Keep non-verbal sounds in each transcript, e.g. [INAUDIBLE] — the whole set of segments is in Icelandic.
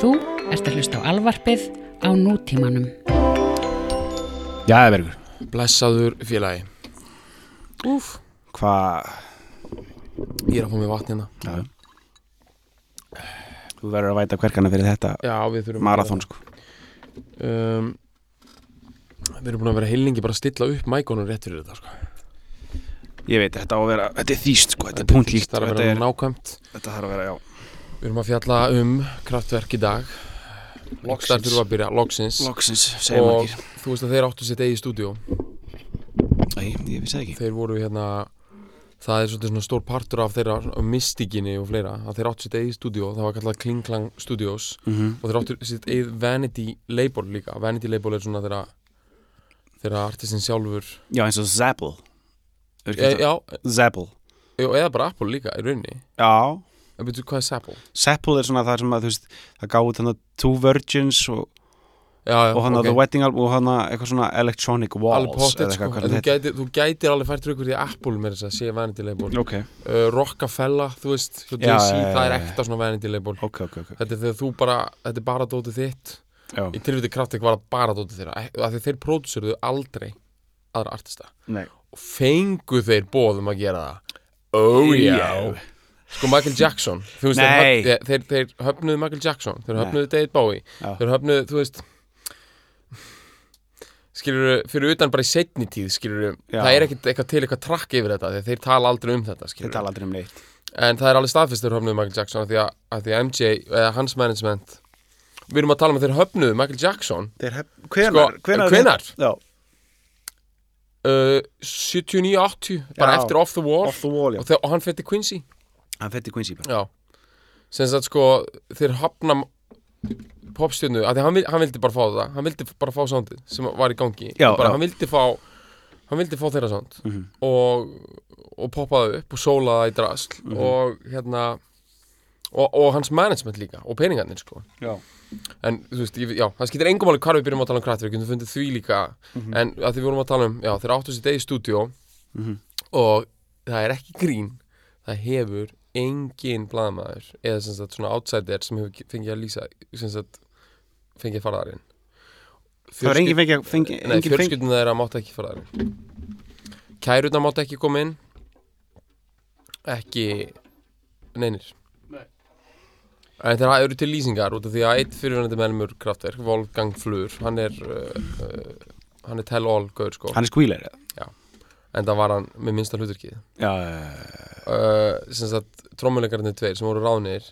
Þú ert að hlusta á alvarpið á nútímanum. Já, Bergur, Blessaður félagi. Úf hvað Ég er að fá mér vatn hérna. Já. Þú verður að væta hverkana fyrir þetta Já, við þurfum marathón sko. Um, Við erum búin að vera heilingi bara að stilla upp mækonum rétt fyrir þetta sko. Ég veit, þetta á að vera, þetta er þýst sko, þetta er þýst, punklíkt Það er að þetta, vera er, nákvæmt. Þetta þarf að vera, já Við erum að fjalla um kraftverk í dag. Loksins. Þurfum að byrja, loksins. Loksins, segja Og margir. þú veist að þeir áttu sitt eigi stúdíó. Æ, ég vissi ekki. Þeir voru hérna Það er svona stór partur af þeirra mystíkinni og fleira að þeir áttu sitt eigi stúdíó það var kallað Kling Klang Studios. Mm og þeir áttu sitt eigið Vanity Label líka. Vanity Label er svona þeirra þeirra artistin sjálfur. Já, eins og Zappel ekki e, já, Zappel e, eða bara Apple líka í rauninni. Já, betur hvað er Apple? Zappel er svona það sem að, þú veist Það gáði þannig Two Virgins og, og hann að ok. The Wedding Album og hann að eitthvað svona Electronic Walls pottet sko. eitthvað þú gætir, þú gætir alveg fært raukur í Apple með þess að sé Vanity Label. Ok, uh, Rockefeller, þú veist Já, Jay-Z, já, já, það er ekta svona Vanity Label. Ok, ok, ok. Þetta er þegar þú bara, þetta er bara dótið þitt. Já, í tilviti kraftek var það bara dótið þeirra. Af því þeir pródúsöruðu aldrei aðra artista. Nei. Og fengu þeir bóðum að gera það. Oh Já. Sko Michael Jackson veist, Nei. þeir, þeir, þeir höfnuðu Michael Jackson þeir höfnuðu David Bowie Já. þeir höfnuðu, þú veist skilur fyrir utan bara í setni tíð skilur Já. það er ekkert eitthvað til eitthvað trakk yfir þetta því þeir tala aldrei um þetta Þeir skilur tala aldrei um neitt en það er alveg staðfist þeir höfnuðu Michael Jackson af því að, af því að MJ, eða hans management við erum að tala um að þeir höfnuðu Michael Jackson Þeir hef, Sko, hvenar, hvenar? Já, uh, 79-80 bara Já. eftir Off the Wall off the wall, já og, þeir, og hann fætti Quincy Hann fætti Quincy bara sem sagt sko þeir hafna popstjörnu að því hann, hann vildi bara fá það hann vildi bara fá soundið sem var í gangi Já, bara, já. hann vildi fá hann vildi fá þeirra sound Mhm. og, og poppaði upp og sólaði í drasl Mhm. og hérna og, og hans management líka og peningarnir sko Já en þú veist, ég, já, það skiptir engum alveg hvar við byrjum að tala um kraftverk, við getum fundið því líka Mhm. en að því við vorum að tala um, já, þeir áttu sitt eigi stúdíó Mhm. og það er ekki grín það hefur engin blaðmaður eða sem sagt svona outsider sem hefur fengið að lýsa sem sagt fengið að fara þar inn Það er engin fengi, fengi, Nei, fjölskyldun þeirra mátt ekki fara þar inn Kæruna mátt ekki koma inn. Ekki neinir. Nei. En þeir eru til lýsingar út af því að eitt fyrirvænandi meðlumur kraftverk, Wolfgang Flur hann er uh, uh, hann er tell-all gaur sko. Hann er skvíler en það var hann með minnsta hluturkið Já, uh, sem sagt trommuleikarnir tveir sem voru ráðnir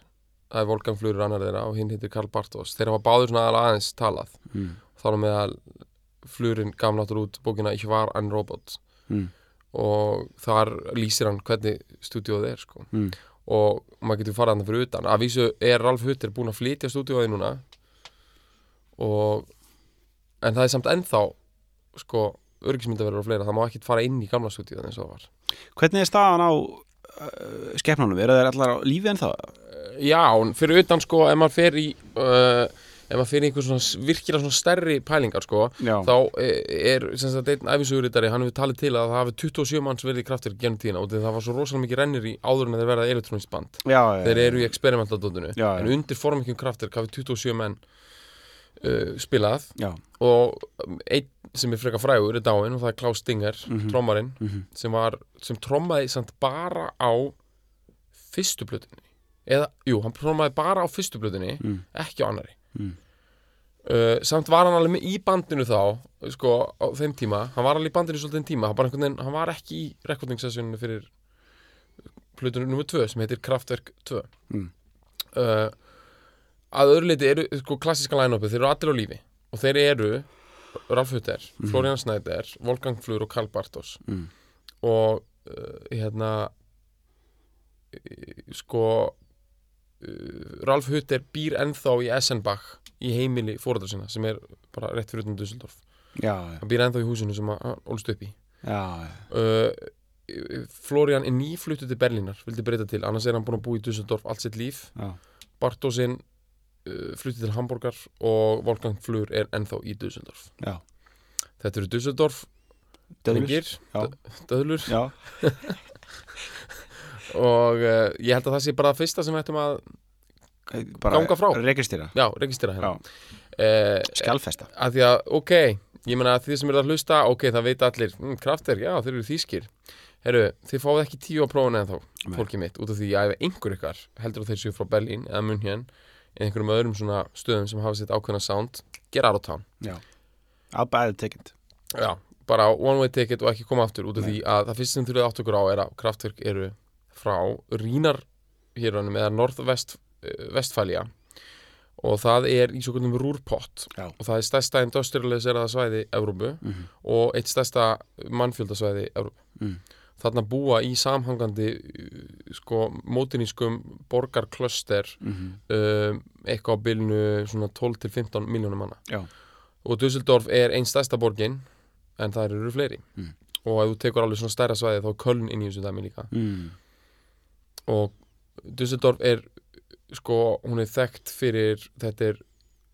það er Wolfgang Flur annar þeirra og hinn hittir Karl Bartos þeir hafa báður svona aðeins talað. Mm. þá er með að Flurinn gaf náttúrulega út bókina Ich var ein Robot. Mm. og þar lýsir hann hvernig stúdíóð er sko. Mm. og maður getur farað hann fyrir utan. Að vísu er Ralf Hutter búinn að flytja stúdíóði núna. Og en það er samt ennþá sko örgismyndaverður og fleira það má ekkert fara inn í gamla stúdíóð eins og það var. Hvernig er staðan á uh, skepnunum? Eru þeir allar á lífi en það? Já, fyrir utan sko ef maður fer í uh, ef maður fer í einhver svona virkilega svona stærri pælingar sko Já þá eh, er sem sagt einn æfisugurítari hann hefur talið til að það hafi 27 manns verið í kraftir genum tíðina og það var svo rosalega mikið rennir í áður en þeir verða elektrónist band Já, þeir eru í já. en undir formikjum kraftir hafi 27 menn uh, spilað Já og um, einn sem er frekar frægur er dáinn og það er Klaus Stinger, Mhm. trommarinn Mhm. sem var, sem trommaði samt bara á fyrstu plötunni eða, jú, hann trommaði bara á fyrstu plötunni Mm. ekki á annari Mm. uh, samt var hann alveg með í bandinu þá sko, á þeim tíma, hann var alveg í bandinu svolítið tíma, hann, veginn, hann var ekki í rekordningssessjóninu fyrir plötunum nummer 2 sem heitir Kraftwerk 2 Mm. uh, að öðru leiti eru sko, klassíska line-upi, þeir eru allir á lífi og þeir eru Ralf Hutter, Mhm. Florian Snæder Wolfgang Flur og Karl Bartos Mm. og uh, hérna uh, sko uh, Ralf Hutter býr ennþá í Essenbach í heimili fóreldra sinna sem er bara rétt fyrir utan Dusseldorf hann býr ennþá í húsinu sem hann ólst upp í já, já. uh, Florian er nýfluttu til Berlínar vildi breyta til, annars er hann búin að búa í Dusseldorf allt sitt líf Já. Bartósinn uh, flutti til Hamburgar og Wolfgang Flur er ennþá í Dusseldorf Já. þetta eru Dusseldorf Döðlur. döðlur. [LAUGHS] Og uh, ég held að það sé bara það fyrsta sem við ættum að bara Ganga frá. Registrera, já, registrera hérna. Já, eh, skjálfesta að því að, ok, ég meina að þið sem eru að hlusta, ok, það veit allir mm, krafter, já, þeir eru þýskir. Herru, þið fáið ekki tíu á prófuna en þá fólkið mitt, út af því að ef einhver ykkar heldur að þeir séu frá Berlín eða eða einhverjum öðrum svona stöðum sem hafa sitt ákveðna sound, get out of town Já, að ticket já, bara one way ticket og ekki koma aftur út af Nei. því að það fyrst sem þurfið átt okkur á er að kraftverk eru frá Rínar hérunum eða norðvest eh, vestfælja og það er í svo kvöldum rúrpott Já. og það er stærsta industrialiseraða svæði Evrópu mm -hmm. og eitt stærsta mannfjöldasvæði Evrópu. Mm. Þarna búa í samhangandi uh, sko mótinískum borgarklöster mhm, um, eitthvað á bylnu svona 12 til 15 miljónum manna Já. og Düsseldorf er einn stærsta borgin en það eru fleiri Mm. og ef þú tekur alveg svona stærra svæði þá er Köln inn í þessu dæmi líka mm. og Düsseldorf er sko, hún er þekkt fyrir þetta er,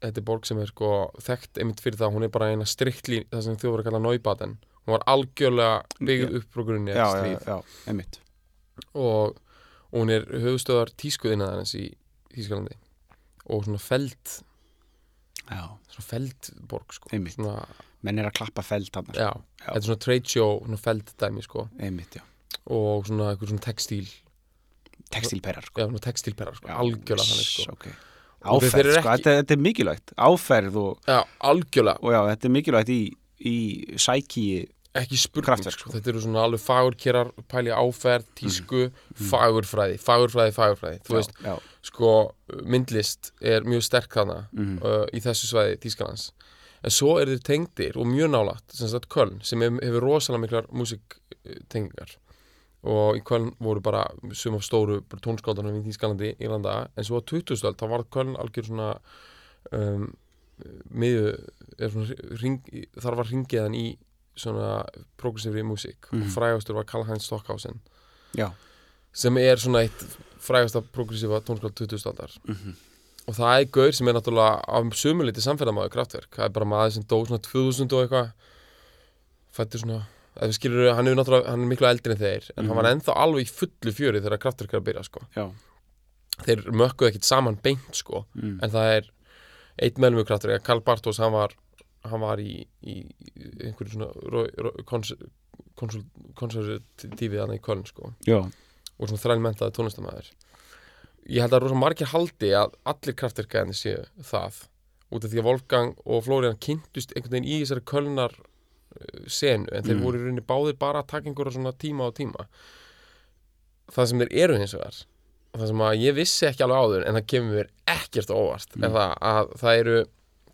þetta er borg sem er sko þekkt einmitt fyrir það, hún er bara eina striktli það sem voru að kalla Neubaden hún var algjörlega byggð upp frá grunni eftir stríð. og, og hún er höfustöðar tískuðinaðarins í Þýskalandi. Og svona feld Já, svona feldborg sko. Svona, menn er að klappa feld hann já, þetta er svona trade show svona felddæmi sko. Einmitt, og svona eitthvað svona textíl Textilperrar, sko. Textílperrar sko, algjörlega þannig sko. ok. Og þeir Áferð, sko, ekki- þetta, þetta er mikilvægt. Áferð og, já, algjörlega. Og já, þetta er mikilvægt í, í sæki ekki spurning sko. sko. þetta eru svona alveg fagurkerar pæli áferð, tísku, fagurfræði fagurfræði, fagurfræði. Þú veist, já, sko, myndlist er mjög sterk þarna Mhm. uh, í þessu svæði Tískalands en svo eru þeir tengdir og mjög nálægt sem sagt Köln, sem hef, hefur rosalega miklar músiktengingar. Og í Köln voru bara sum af stóru tónskáldanum í Þískalandi í landa, en svo á 2000 þá var Köln algjör svona um, miðu ring, þar var ringiðan í svona progressífri músík Mhm. og frægastur var Karl-Heinz Stockhausen. Já. sem er svona eitt frægasta progressífa tónskáld 2000 aldar. Mhm. og það er gaur sem er náttúrulega af sumuliti samferðamaður kraftverk það er bara maður sem dó svona 2000 og eitthvað. Fættur svona skilur, hann er hann er miklu eldri en þeir en hann var ennþá alveg í fullu fjöri þegar kraftverk er að byrja sko. Þeir mökkuðu ekkit saman beint sko. Mm. en það er eitt meðlum kraftverk, Karl Bartos hann var, hann var í, í einhverju svona konservatífið hann í Köln sko já. og svona þrælmentaði tónlistamæður ég held að rosa margir haldi að allir kraftverkæðinni séu það út af því að Wolfgang og Florian kynntust einhvern veginn í þessari kölnar uh, senu en þeir Mm. voru í rauninni báðir bara að taka einhverja svona tíma á tíma það sem þeir eru hins vegar það sem að ég vissi ekki alveg áður en það kemur mér ekkert á óvart Mm. er það að það eru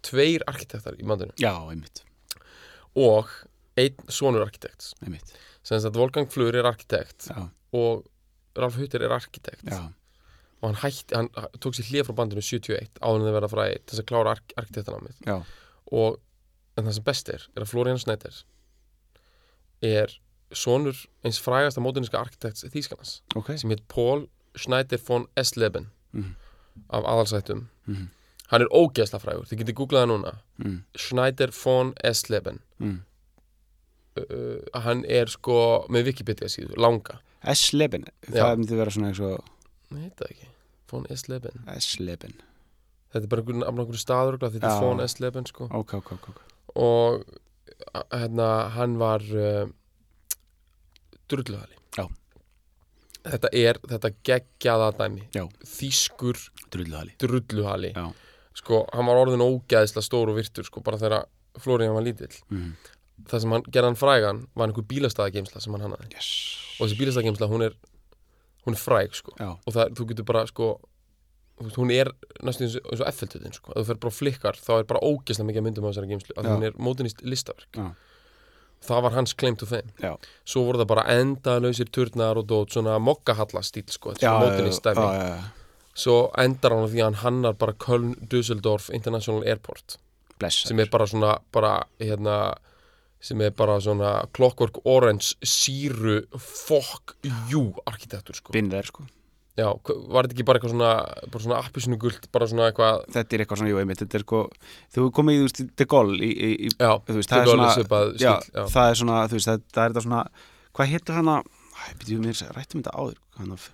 tveir arkitektar í mandinu já, einmitt, og einn sonur arkitekts. Einmitt. sem að Wolfgang Flur er arkitekt Já, og Ralf Hutter er arkitekt. Já, og hann hætti, hann tók sér hlið frá bandinu 71 áður en þau verða fræði til þess að klára ark arkitektanámið já, og en það sem best er, er að Florian Schneider er sonur eins frægasta mótuníska arkitekts Þýskalands ok. sem heit Paul Schneider von Esleben Mhm. af aðalsættum Mhm. hann er ógeðsla frægur, þið getið googlað það núna mm. Schneider von Esleben Mm. uh, hann er sko með Wikipedia síðu, langa S-leben, Já. það myndi vera svona eins og Nei, heit það ekki, von Esleben S-leben þetta er bara einhvern, staður þetta er von Esleben sko ok, ok, ok, og hérna, hann var uh, drulluhali Já. Þetta er þetta geggjaða dæmi Já. þýskur drulluhali drulluhali sko, hann var orðin ógæðislega stór og virtur sko, bara þegar Florian var lítill mm. það sem hann gerði hann frægan var einhver bílastæðageimsla sem hann hannaði yes. og þessi bílastæðageimsla, hún er hún er fræg sko já, og það, þú getur bara sko hún er næstu eins og- F-feldutin sko. ef þú fer bara flikkar þá er bara ógeðslega mikið myndum á þessari geimslu að Já. hún er mótinist listaverk Já. Það var hans claim to fame. Já. svo voru það bara endalausir turnar og dót svona mokkahalla stíl sko, svona mótinist já, dæmi já, svo endar hann því að hann hannar bara Köln Düsseldorf International Airport. Bless sem er bara svona bara, hérna, sem er bara svona Clockwork Orange síru fuck you arkitektur sko. binn þær sko Já, var þetta ekki bara eitthvað svona bara svona appisinu gult, bara svona eitthvað þetta er eitthvað svona, jú, einmitt, þetta er sko þú komið þú veist, De Gaulle í, í, í, Já, De það er svona svipað já, stíll, já. það er svona, þú veist, það, það er þetta svona hvað héttu hana, æ, byrju mér rættum þetta áður, hann að,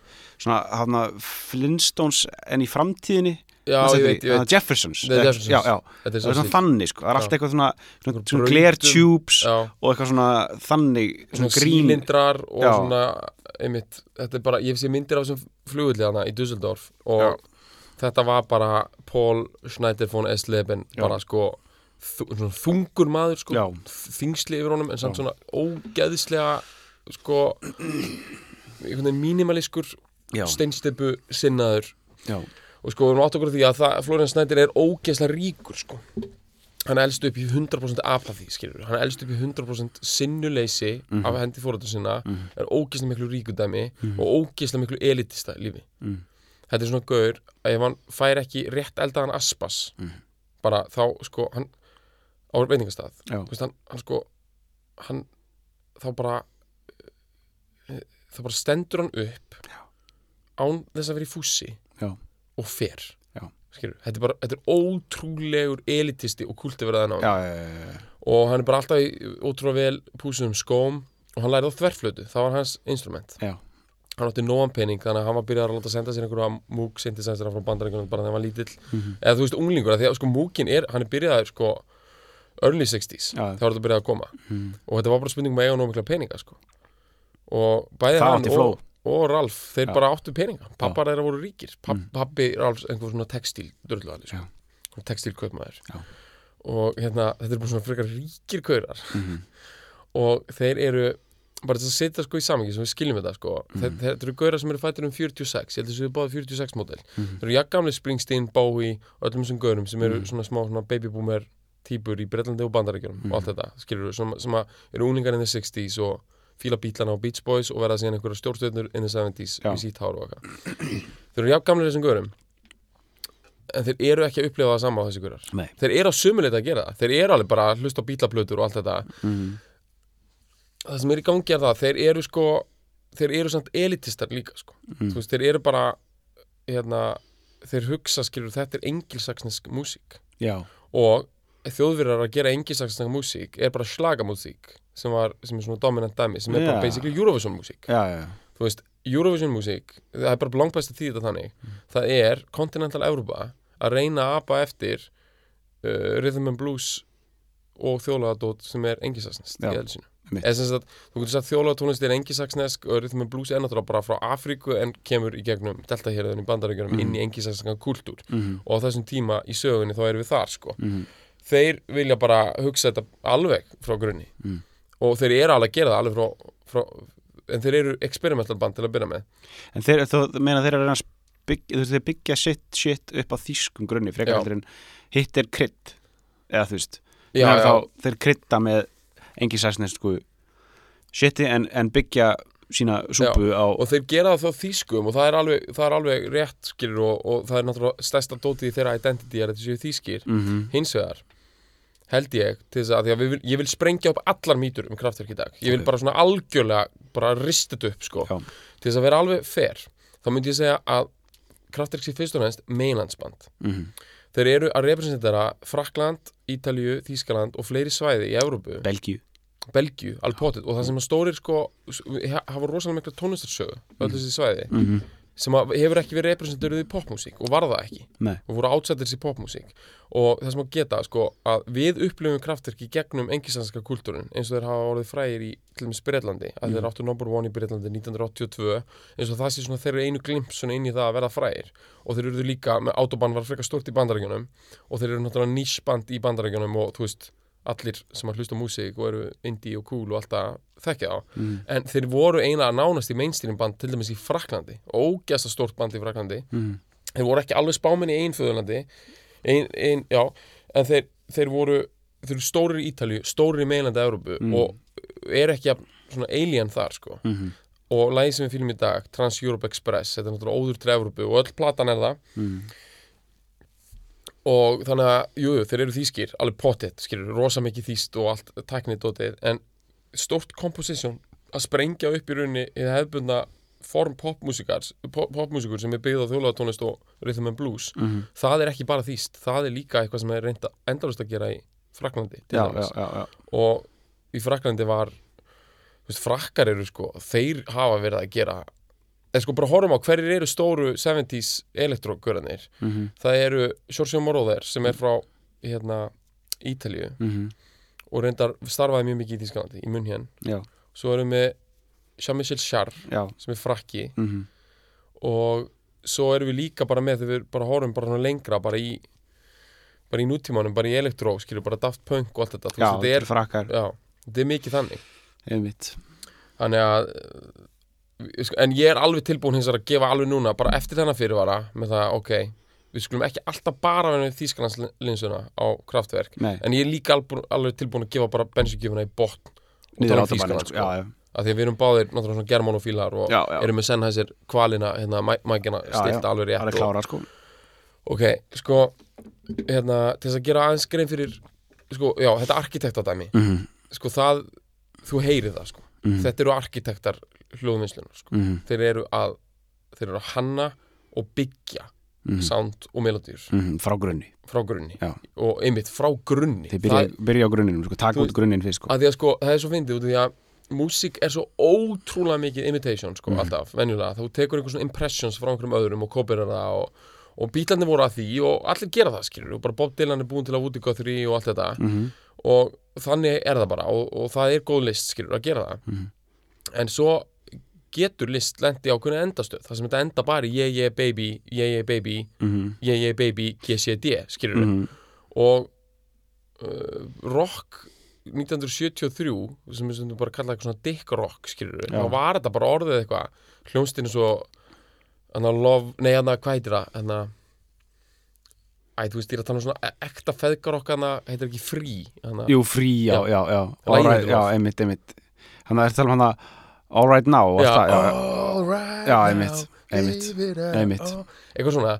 svona hann að Flintstones en í framtíðinni Já, ég veit, ég veit Jeffersons, The Jeffersons. Já, já, Þetta er það er svo svona þannig sko, það er Já. alltaf eitthvað svona, svona, Einhver svona brautum. glare tubes Já, og eitthvað svona þannig svona svona grín sílindrar og Já. svona, einmitt, þetta er bara, ég sé myndir af þessum flugulli hana í Düsseldorf og Já. þetta var bara Paul Schneider von Essleben, Já. bara sko þungur maður sko, þingsli yfir honum en samt Já. svona ógeðslega sko Já, steinstipu sinnaður já, og sko við erum átt okkur því að það, Florian Snæder er ógeðslega ríkur sko hann elst upp í 100% apathy skilur hann elst upp í 100% sinnuleysi Mhm. af hendi fóröldur sinna er ógeðslega miklu ríkudæmi og ógeðslega miklu elitista lífi Mhm. þetta er svona gaur að ef hann fær ekki rétt eldaðan aspas Mhm. bara þá sko hann á veitingastað hann, hann sko hann þá bara eh, þá bara stendur hann upp Já. án þess að vera í fússi já, og fer. Skilur, þetta er bara, þetta er ótrúlegur elitisti og kulti verðan á já, hann já, já, já. og hann er bara alltaf í ótrúlega vel púsum skóm og hann lærið á þverflötu, það var hans instrument já. hann átti nóan pening þannig að hann var byrjað að láta senda sér einhverja múk synthesizer frá bandaríkjunum bara þegar hann var lítill Mhm. eða þú veist unglingur, því að sko múkin er hann er byrjaður sko early 60s Já. þá var þetta byrjað að koma Mhm. og þetta var bara spurning með eiga nóg mikla peninga sko og bæði Það hann og, og Ralf þeir bara áttu peninga pappar þeirra voru ríkir Papp, Mm. pappi Ralfs einhver svona Já. sko. textílkaupmaður Já. og hérna þetta er bara svona frekar ríkir kaurar Mhm. og þeir eru bara þess að setja sko í samingi sem við skiljum þetta sko Mhm. þeir, þeir, þeir eru gaurar sem eru fættir um 46 ég held að þessu er báða 46 mótel Mhm. þeir eru jakkamli Springsteen, Bowie öllum þessum gaurum sem eru Mhm. svona smá svona babyboomer típur í Bretlandi og Bandaríkjunum Mhm. og allt þetta, skilur sem, sem að eru unglingar in the 60s og fíla bílana á Beach Boys og verða síðan einhverja stjórnstöðnur in the 70s Já. við sítt hár og eitthvað þeir eru jafngamlir þessum gaurum en þeir eru ekki að upplifa það sama á þessi gaurar Nei. þeir eru á sumuleita að gera það þeir eru alveg bara að hlusta á bílaplötur og allt þetta Mhm. það sem er í gangi er það þeir eru sko þeir eru samt elitistar líka sko. Þú veist, þeir eru bara hérna, þeir hugsa skilur þetta er engilsaksnesk músík Já, og þjóðverðar að gera engilsaksnesk músík er bara slagamúsík sem, sem er svona dominant dæmi sem er bara Já. basically Eurovision músík já, já, þú veist, Eurovision músík það er bara langbæst að þýða þannig það er Continental Europa að reyna að apa eftir uh, Rhythm and Blues og þjólagadót sem er engisaksnesk í sagt, þú getur sagt þjólaðatónlist er engisaksnesk og Rhythm and Blues er náttúrulega bara frá Afríku en kemur í gegnum deltahérðun í bandaríkjunum Mhm. inn í engisaksneska kultúr Mhm. og á þessum tíma í sögunni þá erum við þar sko Mhm. Þeir vilja bara hugsa þetta alveg frá grunni. Mm. og þeir eru alveg að gera það alveg frá, frá en þeir eru experimental band til að byrja með. En þeir, þú meina þeir eru að byggja, þeir byggja sitt shit upp á þýskum grunni, frekar heldur en hitt er krydd, eða þú veist já, já, þeir krydda með engi sæsnesku shiti en, en byggja sína súpu á og þeir gera það þá þýskum og það er alveg, það er alveg rétt skilur og, og það er náttúrulega stærsta dótið í þeirra identity er að þetta séu þýskir Mhm. hins vegar held ég til þess að, að vil- ég vil sprengja upp allar mýtur um kraftverk í dag. Ég vil bara svona algjörlega bara rista þetta upp sko. Já. til þess að vera alveg fair þá myndi ég segja að kraftverk sé fyrst og næst mainlandsband Mhm. þeir eru að representera Frakland, Ítalju, Þýskaland og fleiri svæði í Evrópu. Belgíu. Belgíu, alveg potið. Og það sem að stórir sko ha- hafa rosalega mikla tónlistarsögu öll þessi svæði. Mhm. Sem hefur ekki verið representuruð í popmúsík og var það ekki. Nei, og voru átsettir í popmúsík og það sem að geta sko að við upplifum kraftverk í gegnum engisanska kultúrin eins og þeir hafa orðið frægir í til dæmis Breitlandi að þeir áttu number one í Breitlandi 1982 eins og það sé svona þeir eru einu glimt svona inn í það að verða frægir. Og þeir eru líka með autobahn var frekar stort í bandarækjunum og þeir eru náttúrulega nýsband í bandarækjunum og þú veist allir sem að hlusta á músík og eru indie og cool og alltaf þekkja þá Mhm. en þeir voru eina að nánast í mainstream band til dæmis í Fraklandi ógæsta stórt band í Fraklandi Mhm. þeir voru ekki alveg spáminni í einföðurlandi ein, ein, já, en þeir, þeir voru þeir eru stórir í Ítalju, stórir í meilandi Európu Mm. og eru ekki svona alien þar sko Mhm. og lagi sem við fylgjum í dag, Trans-Europe Express þetta er náttúrulega óður til Európu og öll platan er það Mhm. Og þannig að, jú, jú, þeir eru þýskir alveg pottet, skilur, rosa mikið þýst og allt tæknið dótið, en stórt komposition að sprengja upp í rauninni í hefðbundna form popmúsikars pop, popmúsikur sem er byggð á þjólaðatónlist og rhythm and blues, Mhm. það er ekki bara þýst það er líka eitthvað sem er reynda endalust að gera í Fraklandi til dæmis og í Fraklandi var þú veist, frakkar eru sko, þeir hafa verið að gera eða sko bara horfum á hverjir eru stóru 70s elektrogörðanir mhm, það eru Giorgio Moroder sem er frá hérna Ítalíu. Mhm, og reyndar starfaði mjög mikið í Þískalandi í munn hérna svo erum við Jean-Michel Jarre já. sem er frakki. Mhm, og svo erum við líka bara með þegar við bara horfum bara lengra bara í bara í nútímanum, bara í elektró skilur bara Daft Punk og allt þetta. Þú já, þetta frakkar, er, já, þetta er mikið þannig. Einmitt. Þannig að en ég er alveg tilbúin hins að gefa alveg núna bara eftir þennan fyrirvara með það, ok, við skulum ekki alltaf bara vera með Þýskalandslinsuna á kraftverk, nei, en ég er líka alveg, alveg tilbúin að gefa bara bensingjöfuna í botn um áttabannin Þýskaland sko, já, já, að því að við erum báðir náttúrulega svona germanofílar og já, erum með Sennheiser kvalina, hérna, mæ- mækina stilt alveg rétt og, klára sko. Ok, sko hérna, til þess að gera aðeins grein fyrir sko, já, þetta arkitektadæmi mhm, sko það, þú heyrið það sko. Mhm, þetta eru arkitektar hljóðvinnslunar sko. mhm, þeir eru að þeir eru að hanna og byggja mhm, sound og melodýr mhm, frá grunni. Frá grunni. Og einmitt frá grunni. Þið byrja, það, byrja á grunninum, sko, taka út grunnin fyrst sko. Að að sko, það er svo fyndið út af því að músík er svo ótrúlega mikið imitation sko, Mhm. alltaf, venjulega. Þú tekur einhver svona impressions frá einhverjum öðrum og kópirar það og, og bílarnir voru að því og allir gera það, skilur, og bara Bob Dylan er búin til að Woody Guthrie og allt þetta. Mhm, og þannig er það bara og, og það er góð list, skilur, að gera það. Mhm. en svo getur list lendi á hvernig endastöð. Það sem þetta enda bara yeah yeah baby, yeah yeah baby mhm, yeah yeah baby, GCD, skilur mhm, og uh, rock 1973 sem við bara að kalla eitthvað svona dick rock skilur við, þá var þetta bara orðið eitthvað hljónstinu svo hann að love, nei hann að hvað heitir það hann að æ, þú veist, ég er að tala um svona e- ekta feðgarokk hann að, heitir ekki frí hann að, jú, frí, já, Já. já, já. Right, já, einmitt, einmitt. Hann er að tala um hann að All right now já, það, já, all right Já, einmitt, einmitt, now, einmitt. oh. eitthvað svona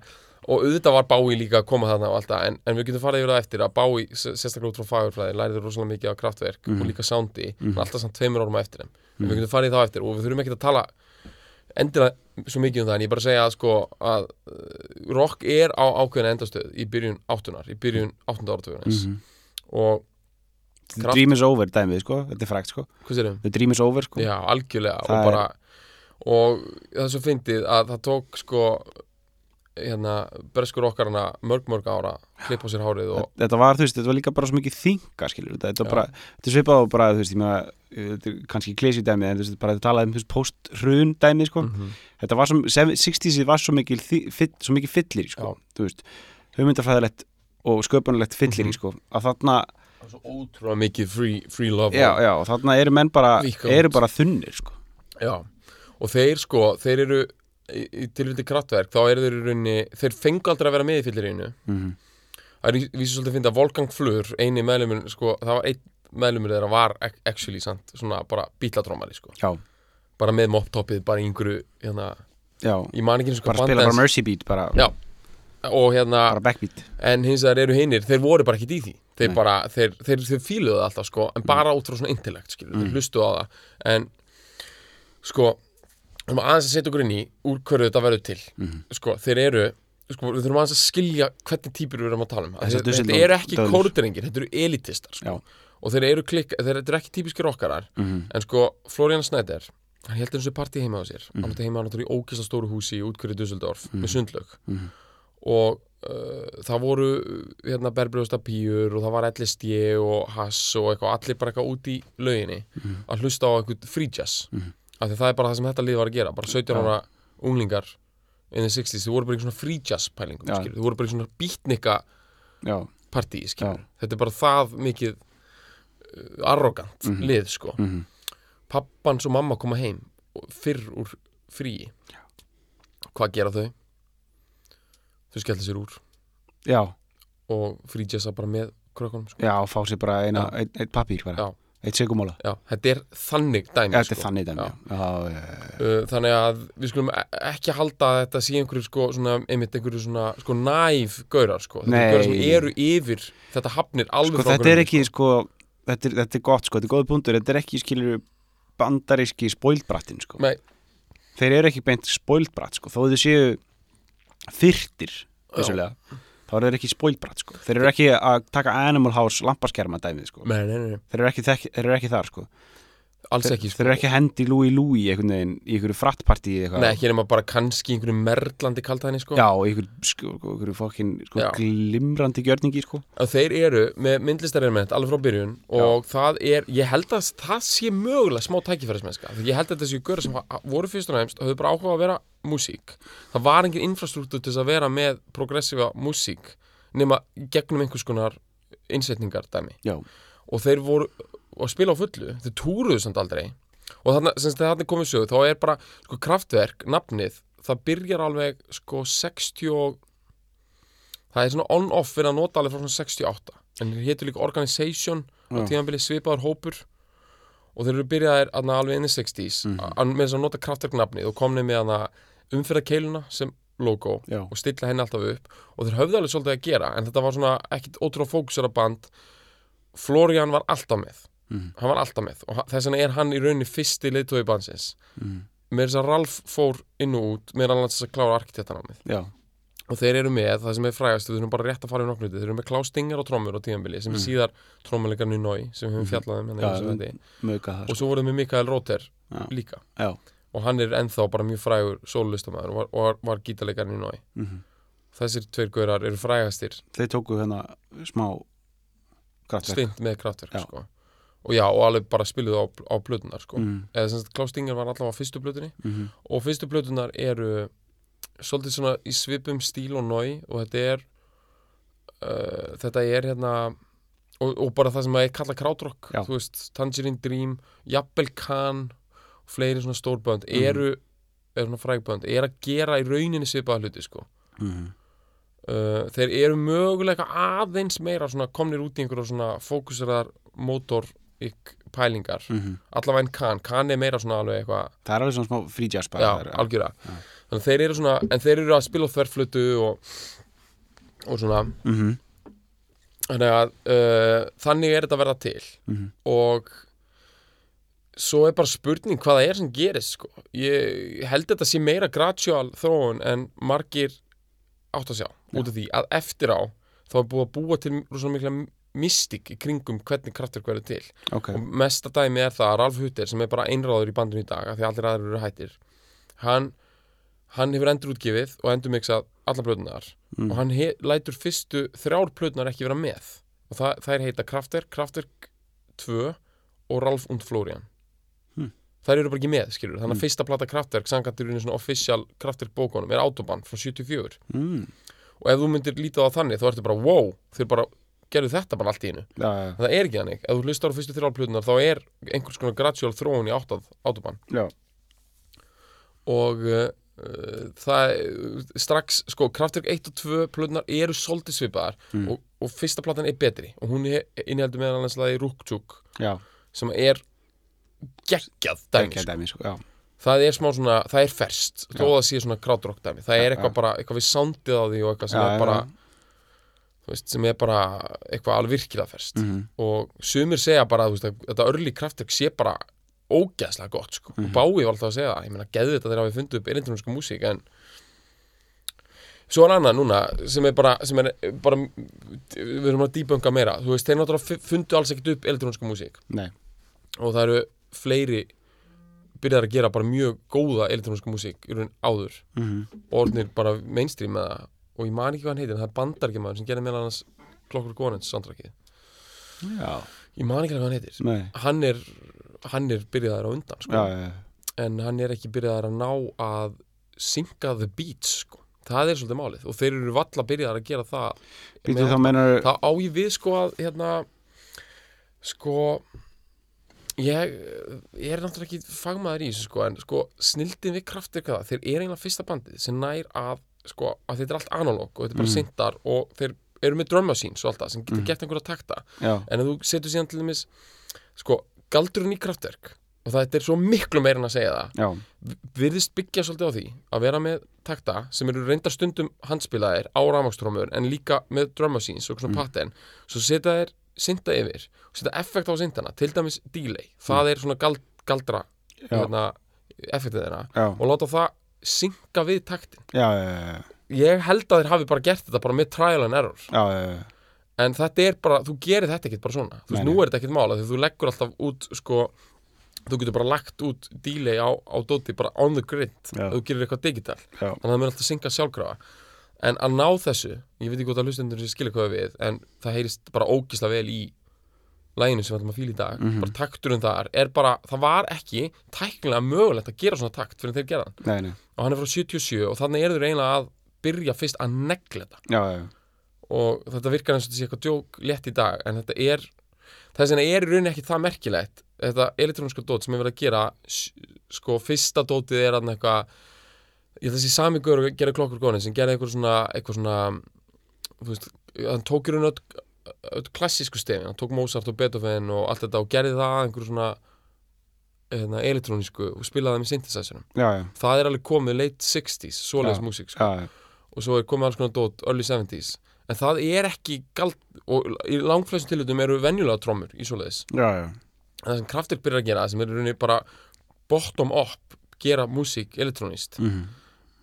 og auðvitað var Bái líka að koma þarna og allt það en, en við getum farið yfir það eftir að Bái sérstaklega út frá fagurfræði læriði rosalega mikið af kraftverk Mhm. og líka soundi Mhm. mm. alltaf samt tveimur á eftir þeim en Mhm. við getum farið í það á eftir og við þurfum ekki að tala endilega svo mikið um það en ég bara segja að sko að uh, rock er á ákveðina endastöð í byrjun áttunar, í byrjun áttunda áratugunins mhm og dream is over dæmið, sko, þetta er frækt, sko? The dream is over, sko. Já, algjörlega. Það og er- bara og það er svo fyndið að það tók sko hérna, breskur okkar hana mörg mörg ára klippa á sér hárið og Þetta var, þú veist, þetta var líka bara svo mikið þinga, skilur þetta, þetta var bara, þetta er svipað og bara, þú veist, ég meina, þetta er kannski klesi dæmið, en þú veist, bara þetta talaði um, þú veist, post-hrun dæmið, sko, Mhm. þetta var svo, 60s var svo mikið, fyll, svo mikið fyllir, sko, Já. þú veist, hugmyndafræðilegt og sköpunulegt fyllir, Mhm. sko, að þarna, Það er svo ótrúlega mikið free, free love já, já, og þarna eru menn bara, eru bara þunnir, sko, já. og þeir sko, þeir eru í, í tilviti kraftverk, þá eru þeir í rauninni þeir fengu aldrei að vera með í fyllirínu mm það er vísu svolítið að finna að Volgang Flur eini meðlumur, sko, það var einn meðlumur þeirra var ac- actually sant, svona bara bítlatrómari, sko, já, bara með moptoppið, bara einhverju hérna, já, ég man ekki eins og bara spila bara Mercy Beat, bara, Já. Og hérna, bara backbeat, en hins vegar eru hinnir þeir voru bara ekkit í því. Þeir bara, þeir, þeir, þeir fíluðu það alltaf sko en bara út frá svona intellekt, Mm. þeir hlustuðu á það. En sko þurfum aðeins að setja okkur inn í úr hverju þetta verður til. Mhm. sko, þeir eru sko, við þurfum aðeins að skilja hvernig típur við erum að tala um. Þeir, Düsseldorf- þeir eru ekki kórdrengir, þetta eru elitistar sko. Og þeir eru klikk, þeir þetta eru ekki típiskir okkarar mm en sko, Florian Snæder hann heldur þessu partí heima á sér. Mhm. hann átti heima náttúrulega í ókista stóru húsi í útkverju Dusseldorf Mhm. með Mhm. Og uh, það voru hérna berbrjósta píur og það var LSD og hass og eitthvað allir bara eitthvað út í lauginni Mhm. að hlusta á eitthvað free jazz Mhm. af því það er bara það sem þetta lið var að gera bara 17 Já. ára unglingar in the 60s, þau voru bara í svona free jazz pælingum skilur, þau voru bara í svona beatnika já, partí, þetta er bara það mikið uh, arrogant Mhm. lið, sko mm pappans og mamma koma heim fyrr úr fríi hvað gera þau? Þau skella sér úr. Já, og fríjessa bara með krökkunum sko. já, fá sér bara eina, eitt, eitt papír, bara, eitt segumóla, þetta er þannig dæmi er sko. þannig dæmi, Já. já, Uh, þannig að við skulum e- ekki halda að þetta sé einhverju sko, svona, einmitt einhverju svona sko næf gaurar sko, þetta er gaurar sem eru yfir þetta hafnir alveg sko frá þetta er ekki sko, þetta er, þetta er gott sko, þetta er góð punktur. Þetta er ekki skilur bandaríski spoildbrattin sko. Nei. þeir eru ekki beint spoildbratt sko þó þau séu fyrtir vissulega, þá eru þeir ekki spoildbratt sko. Þeir eru ekki að taka Animal House lampaskerma dæmið sko. Nei, nei, nei, nei. þeir eru ekki, þek, þeir eru ekki þar sko alls ekki sko. Þeir eru ekki að hendi einhvern veginn í einhverju frattpartí eitthvað Nei, ekki nema bara kannski einhverju merlandi kaltæðinni sko. Já, einhverju, sko, einhverju fokkin sko, Já. glimrandi gjörningi sko. þeir eru með myndlistarelement alveg frá byrjun og það er, ég held að það sé mögulega smá tækifærismennska því ég held að þessi göra sem voru fyrst og og höfðu bara áhuga að vera músík það var engin infrastruktúr til þess að vera með progressífa músík nema gegnum einhvers konar innsetningar dæmi Já, og þeir voru að spila á fullu þeir túruðu samt aldrei. Og þannig, þegar þannig komið sög þá er bara sko kraftverk, nafnið það byrjar alveg sko 60 og það er svona on-off verið að nota alveg frá svona 68 en þeir hétur líka Organization á Já. tíðanbili svipaður hópur. Og þeir eru byrjaðir aðna alveg inn í 60s Mhm. að með þess að nota kraftverk nafnið og komnið með aðna umfyrðakeiluna sem logo já, og stilla henni alltaf upp. Og þeir höfðu alveg svolítið að gera en þetta var svona ekkit ótrúlega fókusera band. Florian var alltaf með Mhm. hann var alltaf með. Og þess vegna er hann í rauninni fyrsti leitói bandsins mm. með þess að Ralf fór inn og út með þess að klára arkitektanámið já, og þeir eru með, það sem er frægast við þurfum bara rétt að fara í nokkru þeir eru með Klaus Stinger og trommur á tíðanbili sem er síðar trommuleikarni Nói sem við höfum fjallað um hérna mögka það og svo voruð með Mikael Róter Já. líka. Já, og hann er ennþá bara mjög frægur sólulistamæður og var, og var, var gítarleikarni Nói mm þessir tveir gaurar eru frægastir. Þeir tóku hérna smá kraftverk. Stint með kraftverk sko. Og já, og alveg bara spiluðu á, á plötunar sko. mm. eða sem sagt Klaus Stinger var allavega á fyrstu plötunni Mm og fyrstu plötunar eru svolítið svona í svipum stíl og nói og þetta er uh, þetta er hérna og, og bara það sem að kallað krautrock Já. þú veist, Tangerine Dream Jafnvel Khan og fleiri svona stórbönd Mhm. eru, eru svona frægbönd er að gera í rauninni svipaða hluti sko -hmm. uh, þeir eru mögulega aðeins meira svona komnir út í einhverja svona fókuseraðar mótor pælingar. Mm allavega en Khan, Khan er meira svona alveg eitthvað Það er alveg svona smá free jazz bara já, þar, algjörða að þeir eru svona, en þeir eru að spila á þverflutu og, og svona. Mhm, þannig að uh, þannig er þetta að verða til. Mhm. og svo er bara spurning hvað það er sem gerist sko. ég held þetta sé meira gradual þróun en margir átt að sjá út af því að eftir á þá er búið að búa til rosa mikla mystik í kringum hvernig kraftverk verður til Ok, og mesta dæmi er það að Ralf Hutter sem er bara einráður í bandinu í dag af því allir aðrir eru hættir hann, hann hefur endur útgefið og endur miksað alla plötunar Mm. og hann lætur fyrstu þrjár plötunar ekki vera með og það, það er heita Kraftwerk, Kraftwerk 2 og Ralf und Florian Hmm. þær eru bara ekki með, skilur þannig að Mm. fyrsta plata Kraftwerk, sangat í svona official Kraftwerk bókunum, er Autobahn frá 74 mm. og ef þú myndir lítið á það þannig, þá ertu bara wow, þeir bara gerðu þetta bara allt í einu. Já, já, það er ekki þannig, ef þú hlustar á fyrstu þrjálflutunar þá er einhvers konar gradual þróun í áttað autobahn. Já, og uh, það strax, sko, Kraftwerk 1 og 2 plutunar eru svolítið svipaðar Mm. og, og fyrsta platan er betri. Og hún inniheldur meðal annars lagi Rúktjúk já, sem er geggjað dæmi, ekki sko. sko, það er smá svona, það er ferst þó að það sé svona krautrock dæmi. Það er eitthvað bara, eitthvað við soundið á því og eitthvað sem er bara veist, sem er bara eitthvað alveg virkilega ferst. Mhm. og sumir segja bara veist, að þetta örli kraftverk sé bara ógeðslega gott sko. Mhm. og Bái var alltaf að segja það. Ég meina, geði þetta þegar við fundið upp elektróniska músík en svo er annað núna sem er bara, sem er bara við erum að dýbönga meira. Þú veist, þeir náttúrulega fundu alls ekkert upp elektróniska músík. Nei, og það eru fleiri byrjar að gera bara mjög góða elektróniska músík í raun áður. Mhm, og orðnir bara mainstream með það og ég man ekki hvað hann heitir, en það er bandarkjamaður sem gerði meðal annars Klokkur Gónens soundtrackið. Já, ég man ekki hvað hann heitir. Nei, hann er, hann er byrjaðar á undan sko. já, já, en hann er ekki byrjaðar að ná að synka the beats sko. það er svolítið málið. Og þeir eru valla byrjaðar að gera það býtu þá meinar það á ég við sko að hérna sko ég, ég er náttúrulega ekki fagmaður í þessu sko en sko snildin við kraftir þeir eru eiginlega fyrsta bandið sem nær að sko að þetta er allt analóg og þetta er bara Mhm. syntar og þeir eru með drum machines og allt það sem getur Mhm. gert einhverja takta já, en ef þú setur síðan til dæmis sko, galdurinn í kraftverk og það er svo miklu meira en að segja það já, virðist byggja svolítið á því að vera með takta sem eru reynda stundum handspilaðir á rafmakstrómur en líka með drum machines og svona Mm. pattern svo setja þeir synda yfir og setja effekt á syndana, til dæmis delay það er svona gald, galdra Mm. Hérna, effektið þeirra og láta það synga við taktin. Já, já, já, ég held að þeir hafi bara gert þetta bara með trial and error. Já, já, já, en þetta er bara, þú gerir þetta ekkert bara svona. Þú veist, Nei, nú er þetta ekkert mála því þú leggur alltaf út sko þú getur bara lagt út delay á, á dóti bara on the grid Já. þú gerir eitthvað digital. Já, þannig að það mun alltaf synga sjálfkrafa. En að ná þessu, ég veit ekki hvort að hlustendur sem skilja hvað við, en það heyrist bara ógisla vel í læginu sem við ætlum að fíla í dag, Mhm. bara takturinn þar er bara, það var ekki tæknilega mögulegt að gera svona takt fyrir þeir gera nei, nei. Og hann er frá 77 og þannig eru þeir eiginlega að byrja fyrst að negla þetta Já, já, og þetta virkar eins og þetta sé eitthvað djók létt í dag en þetta er þess vegna er í rauninni ekki það merkilegt þetta elektróniska dót sem er verið að gera sko fyrsta dótið er hann eitthvað ég að þessi sami gaur og gera klokkur góðin sem gera eitthvað svona eitthvað svona veist, hann tók í rauninni öll, öll klassísku stefin, hann tók Mozart og Beethoven og allt þetta og gerði það að einhverju svona hérna, elektrónisku og spilaði það með synthesizerum já, já, það er alveg komið late 60s svoleiðis Já. músík sko. Og svo er komið alls konar dót early 70s en það er ekki galt og í langflestum tilhjóttum eru venjulega trommur í svoleiðis. En það sem kraftir byrjar að gera sem er rauninni bara bottom up gera músík elektrónist Mm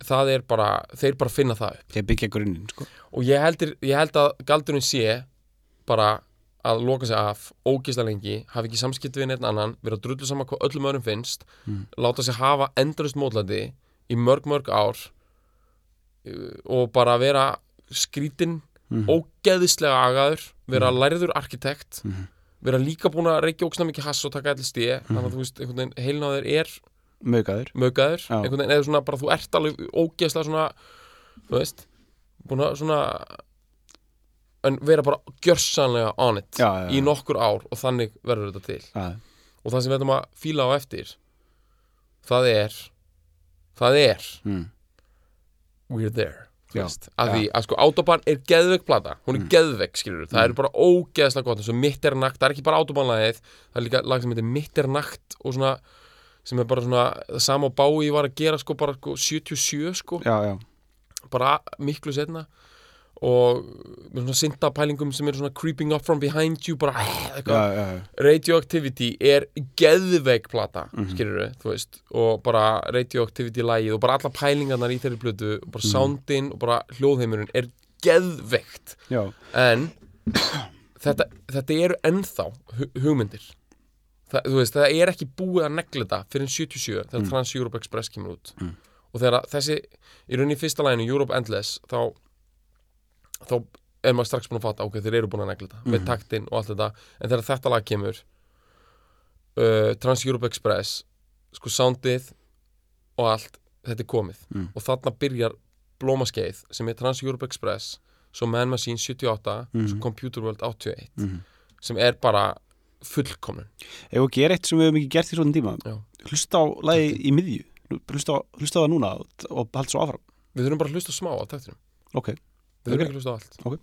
það er bara, þeir bara finna það upp. Þeir byggja grunninn, sko. Og ég, heldur, ég held að galdurinn sé bara að loka sig af ógislega lengi, hafa ekki samskipti við neitt annan, vera drullu saman hvað öllum öðrum finnst Mm. láta sig hafa endurist mótlæti í mörg mörg ár uh, og bara vera skrítin, Mhm. ógeðislega agaður vera læriður arkitekt Mhm. vera líka búin að reykja ógsna mikið hass og taka allir stíð, þannig að þú veist, einhvern veginn heilin á þér er Mögaður möggaður, Já. einhvern veginn eða svona bara þú ert alveg ógeðslega svona þú veist, búin að svona en vera bara gjörsanlega on it Já, já, já. í nokkur ár og þannig verður þetta til. Já, og það sem við ætlum að fíla á eftir það er það er mm. We're There að því að sko Autobahn er geðveik plata. Hún er Mm. geðveik skilur það er bara ógeðslega gott. Eins og mitt er nakt, það er ekki bara Autobahnlagið. Það er líka lag sem heitir mitt er nakt og svona sem er bara svona það sama og Bái var að gera sko bara sko, 77 sko. Já, já, bara miklu setna og með svona syndapælingum sem eru svona creeping up from behind you bara já, eitthvað já, já. Radioactivity er geðveik plata, mm Mhm. skilur þú veist og bara Radioactivity lagið og bara alla pælingarnar í þeirri plötu og bara Mhm. soundin og bara hljóðheimurinn er geðveikt en þetta, þetta eru ennþá hu hugmyndir Þa, þú veist, það er ekki búið að negla þetta fyrir 77 þegar Trans Europe Express kemur út Mm. og þegar þessi í rauninni fyrsta læginu Europe Endless þá, þá er maður strax búin að fatta ok, þeir eru búin að negla þetta með Mhm. taktinn og allt þetta en þegar þetta lag kemur uh, Trans Europe Express sko soundið og allt, þetta er komið Mm. og þarna byrjar blómaskeið sem er Trans Europe Express svo Man Machine 78 Mhm. svo Computer World 81 Mm. sem er bara fullkomnun Ef við gera eitt sem við hefum ekki gert í svona tíma Já. Hlusta á lagi í miðju Hlusta á, hlusta á það núna og, og halda svo áfram við þurfum bara að hlusta smá á taktinum Ok, Við erum ekki hlust á allt. Ok.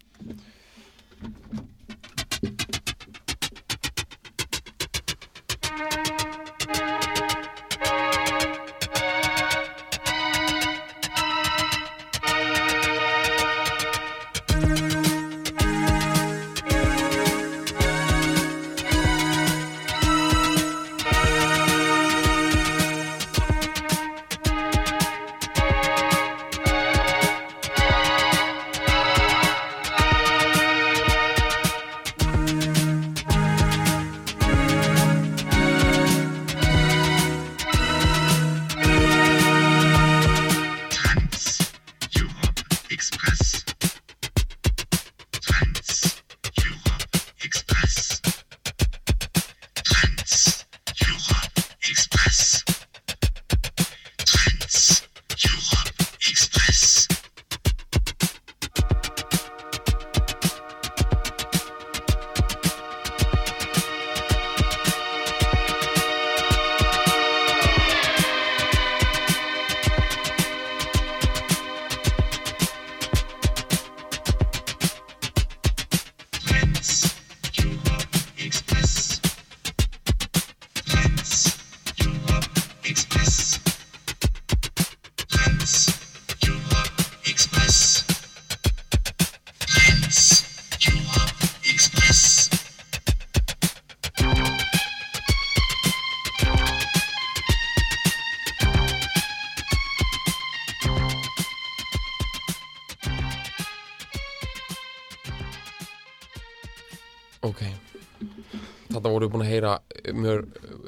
Þarna voru við búin að heyra mjög,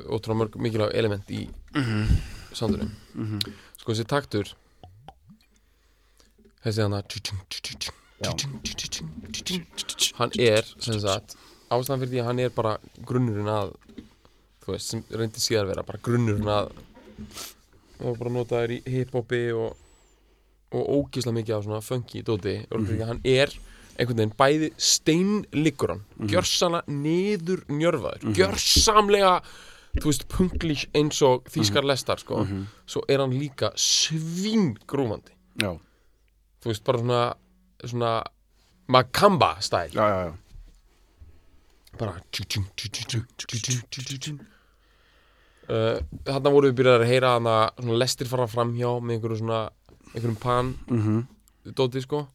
ótrúlega mörg mikilvæg element í soundunum Sko þessi taktur Þessi hann Hann er, sem sagt Ástæðan fyrir því að hann er bara grunnurinn að Þú veist, sem reyndi síðar að vera Bara grunnurinn að Það var bara að nota þær í hiphopi og og ógislega mikið af svona funky dóti. Mm -hmm. hann er einhvern veginn bæði steinliggur hann mm -hmm. gjörsamlega niður njörfaður gjörsamlega þú veist punklík eins og þýskar lestar sko. Svo er hann líka svíngrúfandi. Já, þú veist bara svona svona Makamba stæl. Já, já, já. bara uh, þarna voru við byrjað að heyra svona lestir fara framhjá með einhverju svona einhverjum pan Mm dóti sko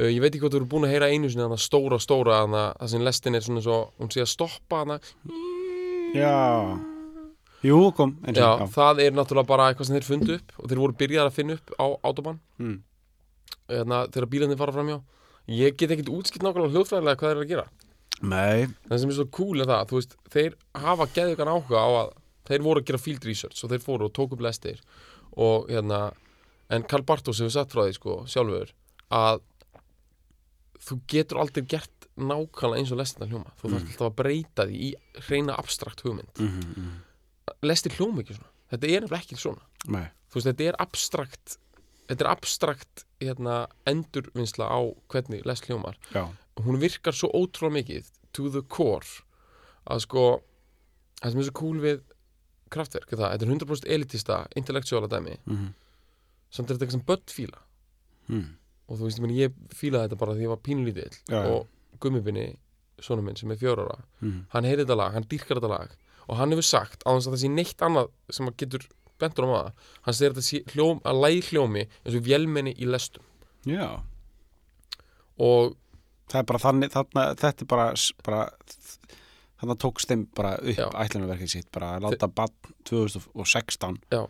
uh, ég veit ekki hvað þú eru búin að heyra einu sinni hana stóra stóra hana það sem lestin er svona svo hún sé að stoppa hana já. Jú, kom eins já, og, já. það er náttúrulega bara eitthvað sem þeir fundu upp og þeir voru byrjað að finna upp á autobahn Mm. hérna, þegar bílarnir fara framhjá ég get ekkit útskipt nákvæmlega hljóðfræðilega hvað þeir eru að gera Nei, það sem er svo cool er það, þú veist, þeir hafa geðugan áhuga á að þeir voru að gera field research og þeir fóru og tóku upp lestir og hérna en Karl Bartos hefur sagt frá því sko sjálfur að þú getur aldrei gert nákvæmlega eins og lestina hljóma. Þú þarf alltaf að breyta því í reyna abstrakt hugmynd. Mm -hmm. lestir hljóma ekki svona, þetta er nefnilega ekki svona. Nei. þú veist, þetta er abstrakt þetta er abstrakt hérna, endurvinnsla á hvernig lest hljómar. Já, hún virkar svo ótrúlega mikið to the core að sko það sem er svo cool við kraftverk er það, þetta er 100% elitista intellektuála dæmi, mm samt er þetta eitthvað sem börn fíla. Mm. Og þú veist, ég, meni, ég fílaði þetta bara því ég var pínlítill já. og gummibinni, sonum minn sem er fjör ára Mm. hann heyri þetta lag, hann dýrkar þetta lag og hann hefur sagt, á þess að það sé neitt annað sem að getur bentur á maður hann segir þetta sé hljóm, að læg hljómi eins og vélmenni í lestum Já, og það er bara þannig þarna, þetta er bara, bara þannig tókst þeim bara upp Já. ætlunarverkið sitt, bara að láta bann 2016 Já.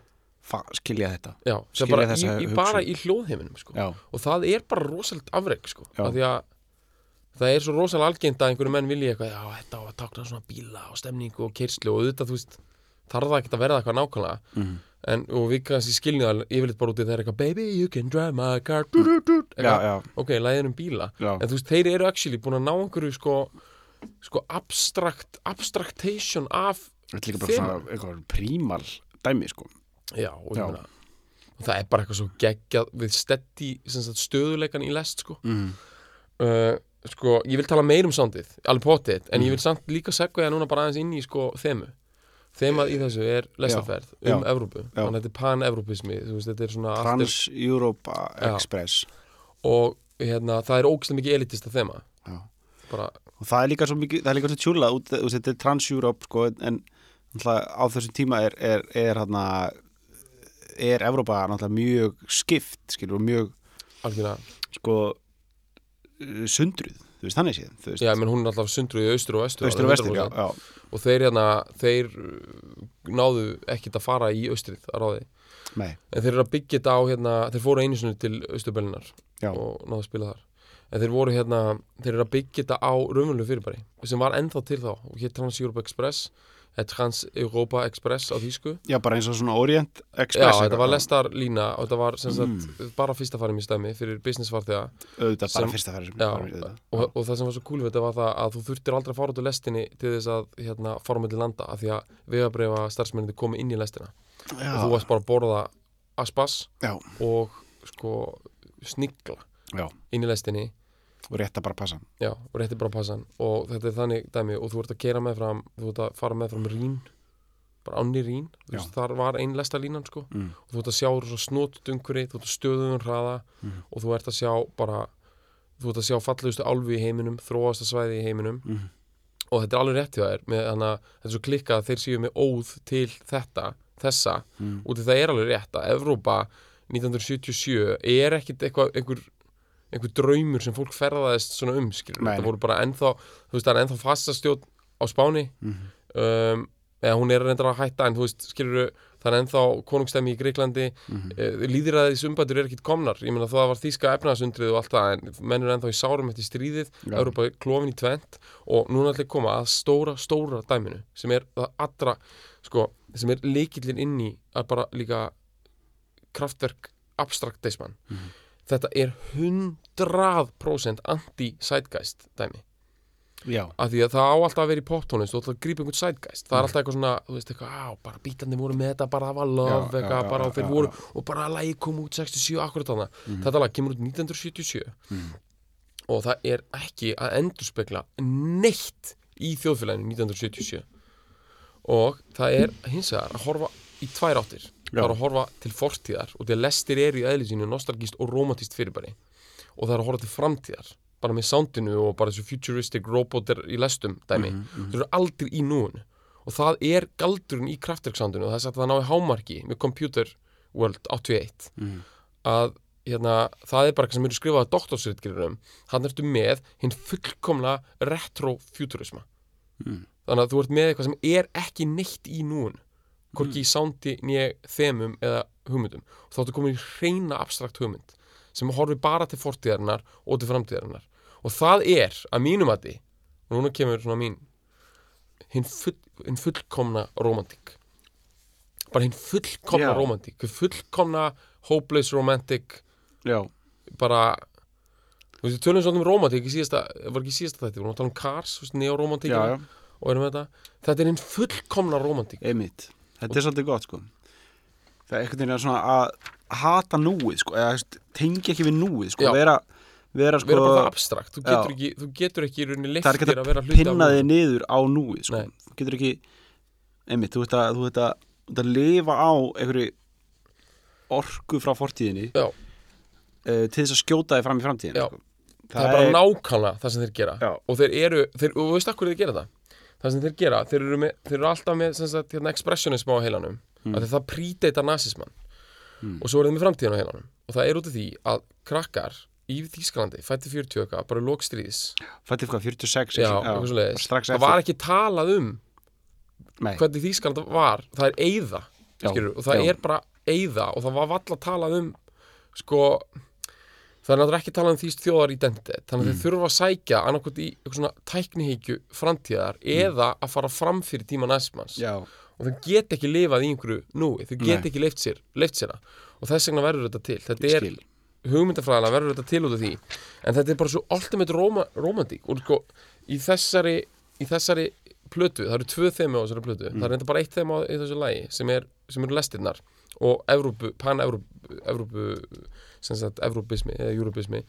Skilja þetta já, Skilja bara, í, þessa í, bara í hljóðheiminum sko. Já, og það er bara rosalegt afreg sko. Já. af því að það er svo rosalega algengt að einhverju menn vilja eitthvað, já þetta á að takna svona bíla og stemningu og kerslu og auðvitað þú veist þarf það ekki að verða eitthvað nákvæmlega Mhm. en, og við kannski skiljum það yfirleitt bara út í það er eitthvað baby you can drive my car du, du, du, já, eitthvað, já, ok, læðin um bíla já. en þú veist, þeir eru actually búin að ná einhverju sko, sko abstrakt abstraktation af eitthvað prímal dæmi, sko já, og, já. og það er bara eitthvað svo geggjað við sagt, stöðuleikan í lest sko mm. uh, sko, ég vil tala meir um soundið alveg potið, en Mhm. ég vil samt líka segja það núna bara aðeins inn í sko þemu þemað í þessu er lestarferð Já, um já, Evrópu, já. þannig að þetta er pan-evrópismi er er- Trans-Europa. Express og hérna, það er ógæslega mikið elitista þema Já. bara, og það er líka svo mikið, það er líka svo tjúlað út, þetta er Trans-Europe, sko en náttúrulega á þessum tíma er er, er hérna er Evrópa náttúrulega mjög skipt, skilur, mjög algjörlega. sko uh, sundruð, þú veist, þannig þú veist, já, menn hún er alltaf sundruð í austur og vestur austur og vestur, já, 100%. já, og þeir hérna, þeir uh, náðu ekkit að fara í austrið að ráði. Nei, en þeir eru að byggja þetta á hérna, þeir fóru einu sinni til Austurbelinar Já. og náðu að spila þar. En þeir voru hérna, þeir eru að byggja þetta á raunvölu fyrirbæri sem var ennþá til þá. Og hér Trans-Europa Express eða Trans-Europa Express á þýsku. Já, bara eins og svona Orient Já, Express þetta var lestarlína og þetta var sem sagt bara fyrsta farum í stæmi fyrir businessfarþega auðvitað bara sem- fyrsta ferð Já, auðvitað. og, og það sem var svo cool við þetta var það að þú þurftir aldrei að fara út á lestinni til þess að hérna, fara á milli landa af því að vegabreifa starfsmenninni komi inn í lestina. Og þú já, varst bara að borða aspas já, og sko snigla já, inn í lestinni og rétt að bara passa já, og rétti bara passan og þetta er þannig dæmi og þú ert að keira með fram þú ert að fara með fram rín bara ánni rín, veist, þar var ein lestalínan sko mm. og þú ert að sjá umhverfi, þú ert að stöðum hraða Mhm. og þú ert að sjá bara þú ert að sjá fallegustu álfi í heiminum þróasta svæði í heiminum Mhm. og þetta er alveg rétt hjá þér með hana, þetta er svo klikkað að þeir séu með óð til þetta, þessa Mm. og það er alveg rétt að Evrópa 1977 er ekkit eitthvað einhver, einhver draumur sem fólk ferðaðist svona um skilur, þetta voru bara ennþá þú veist það er ennþá fastastjórn á Spáni Mhm. um, eða hún er reyndar að hætta en þú veist skilur það er ennþá konungstæmi í Greiklandi mm. -hmm. líðræðis umbætur er ekkit komnar ég meina það var þýska efnaðasundrið og allt það en menn er ennþá í sárum eftir stríðið Já. Europa klofin í tvent og núna ætla að koma að stóra, stóra dæminu sem er það allra sko, sem er leikillin inn í að bara líka kraftverk abstraktisman Mhm. Þetta er 100% anti-sætgæst dæmi. Já, af því að það á alltaf að vera í poptónlist og alltaf að grípa einhvern sætgæst það er alltaf eitthvað svona, þú veist eitthvað, á, bara bítandi voru með þetta bara það var love, eitthvað, bara og þeir voru, og bara að lagi kom út 67 akkurat þarna, þetta lag kemur út 1977 og það er ekki að endurspegla neitt í þjóðfélaginu 1977 og það er hins vegar að horfa í tvær áttir. Það er að horfa til fortíðar og því að lestir eru í eðli sínu nostalgíst og romantist fyrirbæri. Og það er að horfa til framtíðar bara með soundinu og bara þessu futuristic robotir í lestum dæmi. Þeir eru aldrei í núinu. Og það er galdurinn í kraftverksoundinu og það er að það nái hámarki með Computer World 81 að hérna, það er bara eitthvað sem eru skrifað að doktorsritgriðurum hann ertu með hinn fullkomna retrofuturisma. Þannig að þú ert með eitthvað sem er ekki neitt í núin hvorki í soundi nýja þemum eða hugmyndum. Og þá ertu komin í hreina abstrakt hugmynd sem horfi bara til fortíðarinnar og til framtíðarinnar. Og það er að mínum að því og núna kemur svona mín hinn, full, hinn fullkomna romantík. Bara hinn fullkomna Já. romantík fullkomna hopeless romantic já, bara þú veist, við tölum svona um romantík í síðasta, var ekki í síðasta þetta, við vorum að tala um Cars, neoromantík og erum við þetta, þetta er hinn fullkomna romantík. Einmitt Þetta er svolítið gott, sko Það er einhvern veginn að svona að hata núið, sko eða tengja ekki við núið, sko Já. vera, vera, sko vera bara abstrakt, þú Já. getur ekki, þú getur ekki í rauninni það er leiftir ekki að að vera hluti pinna af þig niður á núið, sko Nei. þú getur ekki, einmitt, þú ert að þú ert að, þú ert að lifa á einhverju orku frá fortíðinni Já. uh, til þess að skjóta þig fram í framtíðin Já. sko. það er bara nákvæmlega það sem þeir gera Já. og þeir eru, þeir, og þú veist akkur þeir gera það það sem þeir gera, þeir eru, með, þeir eru alltaf með sagt, hérna, expressionism á heilanum mm. að það prídeita nazismann Mm. og svo er þeir með framtíðan á heilanum og það er út af því að krakkar í Þýskalandi, fætti 40 okkar, bara lók stríðis fættið hvað, 46 já, það var ekki talað um Nei. hvernig Þýskaland var það er skilur, og það já. er bara eyða og það var valla talað um sko það er náttúrulega ekki talað um þýst þjóðar identitet þannig að Mm. þeir þurfa að sækja annarkvæmt í eitthvað svona tæknihyggju framtíðar eða að fara fram fyrir tíma næstmanns Mm. já, og þau get ekki lifað í einhverju núi þau get Nei. ekki leift sér, leift sér það. Og þess vegna verður þetta til. Þetta er hugmyndafræðilega verður þetta til út af því. En þetta er bara svo ultimate roma, romantík. Og sko í þessari í þessari plötu, það eru tvö þemi á þessari plötu, það er enda bara eitt þema í þessu lagi sem, er, sem eru lestirnar. Og Evrópu, pan-Evrópu Evrópu, sem sagt Evrópismi eða Júrubismi,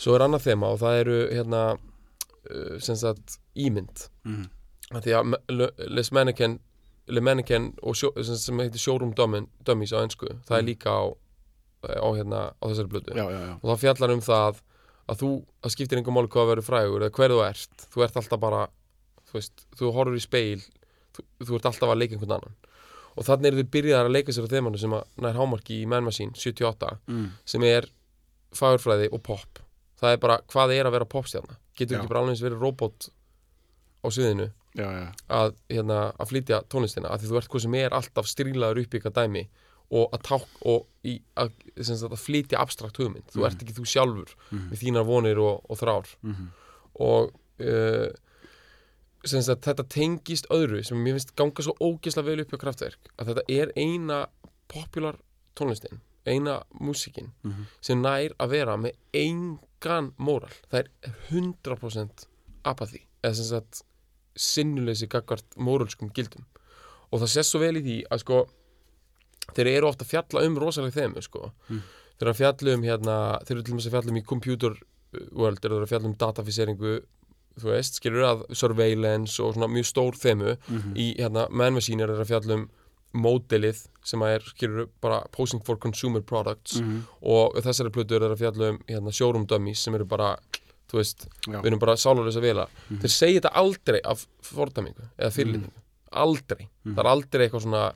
svo er annað þema og það eru hérna uh, sem sagt ímynd. Mhm. að því að Les Mannequin Le Mannequin og sjó, sem, sem heitir Showroom Dummies á ennsku það er líka á, á, hérna, á þessari blötu já, já, já. og það fjallar um það að þú, það skiptir einhver máli hvað að vera frægur eða hver þú ert, þú ert alltaf bara þú veist, þú horfur í speil þú, þú ert alltaf að leika einhvern annan og þannig eru þið byrjaðar að leika sér á þemanu sem að nær hámarki í Man Machine 78 Mm. sem er fagurfræði og pop það er bara hvað er að vera popstjarna getur Já. ekki bara alveg eins verið robot á sviðinu já, já. að, hérna, að flytja tónlistina að þú ert hvað sem er alltaf strílaður upp í eitthvað dæmi og að ták og í, að, að flytja abstrakt hugmynd þú ert ekki þú sjálfur með þínar vonir og, og þrár Mhm. og uh, sagt, þetta tengist öðru sem mér finnst ganga svo ógeðslega vel upp hjá kraftverk að þetta er eina popular tónlistin eina músikin Mhm. sem nær að vera með engan móral. Það er 100% apathy eða sem sagt sinnuleysi gagvart móralskum gildum. Og það sést svo vel í því að sko þeir eru ofta að fjalla um rosalega þemu sko. Þeir eru að fjalla um hérna þeir eru til dæmis að fjalla um í computer world þeir eru að fjalla um datafiseringu þú veist, skilur að surveillance og svona mjög stór þemu í hérna Machine er að fjalla um módelið sem að er, skilur bara posing for consumer products Mhm. og þessari plötu er að fjalla um hérna, showroom dummies sem eru bara þú veist, Já. við erum bara sálarlösa vila. Þeir segja þetta aldrei af fordæmingu eða fyrirlitningu, aldrei. Það er aldrei eitthvað svona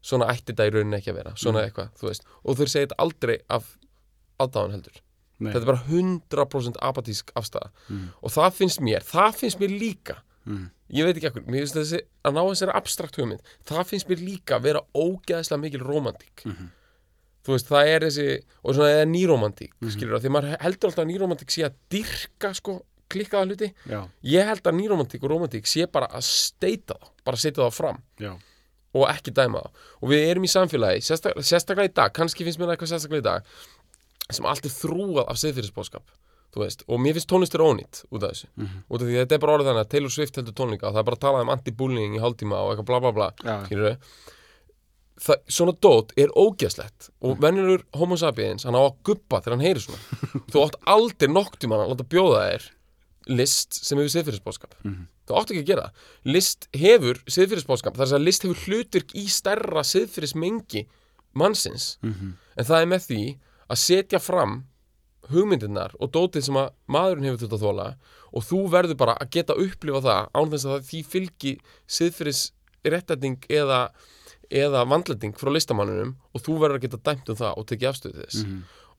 svona ætti þetta í rauninni ekki að vera, svona eitthvað þú veist, og þeir segja þetta aldrei af aðdáðan heldur, Nei. þetta er bara 100% apatísk afstæða og það finnst mér, það finnst mér líka. Ég veit ekki ekkur, mér finnst þessi að ná þessari abstrakt hugmynd, það finnst mér líka að vera ógeðslega mikil romantík þú veist, það er þessi og svona eða nýromantík, mm skilur því maður heldur alltaf að nýromantík sé að dyrka sko, klikkaða hluti, Já, ég held að nýromantík og romantík sé bara að steita þá bara setja þá fram. Já, og ekki dæma það og við erum í samfélagi, sérstak, sem allt er þrúað af veist, og mér finnst tónlistur ónýtt út af þessu, út af því þetta er bara orðið þannig að Taylor Swift heldur tónleika og það er bara að tala um anti-bullying í hálftíma og eitthvað bla bla bla skilur það, svona dót er ógeðslegt og venjulur homo sapiens, hann á að guppa þegar hann heyrir svona. [LAUGHS] Þú átt aldrei nokktíma að láta bjóða þér list sem hefur siðfyrirsbóskap þú átt ekki að gera list hefur siðfyrirsbóskap, þar að list hefur hlutverk í stærra siðfyrirsmengi mannsins, en það er með því að setja fram hugmyndirnar og dótið sem að maðurinn hefur þetta að þóla og þú verður bara að geta upplifa það án þess að því fylgi siðfyrir réttætning eða, eða vandlæting frá listamannunum og þú verður að geta dæmt um það og tekið afstöðu þess.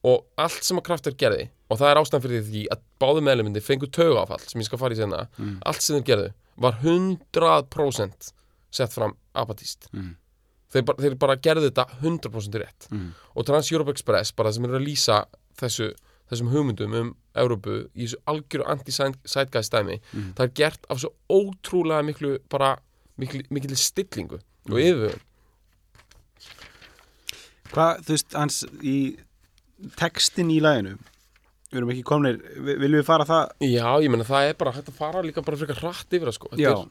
Og allt sem að kraftur gerði og það er ástæðan fyrir því að báðu meðlumindi fengu tögafall sem ég skal fara í sena allt sem þeir gerðu var 100% sett fram apatíst þeir, bara, þeir bara gerðu þetta 100% rétt. Og Trans Europe Express bara sem er að lýsa þessu, þessum hugmyndum um Európu í þessu algjöru anti-sætgæðs dæmi það er gert af svo ótrúlega miklu bara miklu, miklu stillingu og yfirvögun Hvað, þú veist, hans í textin í laginu Við erum ekki komnir, vi- viljum við fara það? Já, ég meina það er bara hægt að fara líka bara frekar hratt yfir það sko. Þetta Já, er,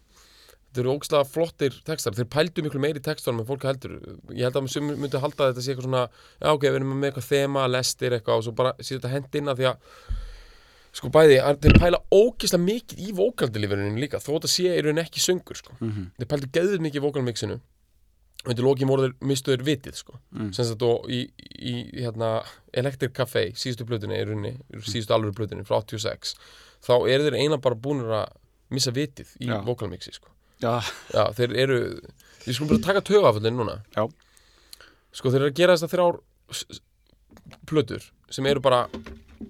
þetta eru ógstlega flottir textar. Þeir pældu miklu meiri textunum en fólk heldur. Ég held að sum myndi halda að þetta sé eitthvað svona já ok, við erum með eitthvað þema, lestir eitthvað og svo bara sé þetta hend inn að því að sko bæði, að þeir pæla ógstlega mikið í vókaldilífurinn líka þó þetta sé í rauninni ekki söngur sko. Þeir pældu geðið mikið í vókalmixinu. Og þetta lokin voru þeir mistuður vitið sko. Mm. sem sagt og í, í, hérna Electric Café, síðustu plötunni í rauninni, síðustu alvöru plötunni frá 86 þá eru þeir eina bara búinir að missa vitið í Já. vókalmixi sko já, Já, þeir eru Ég skulum bara taka tögaföllin núna. Já. Sko, þeir eru að gera þess að þrjár plötur sem eru bara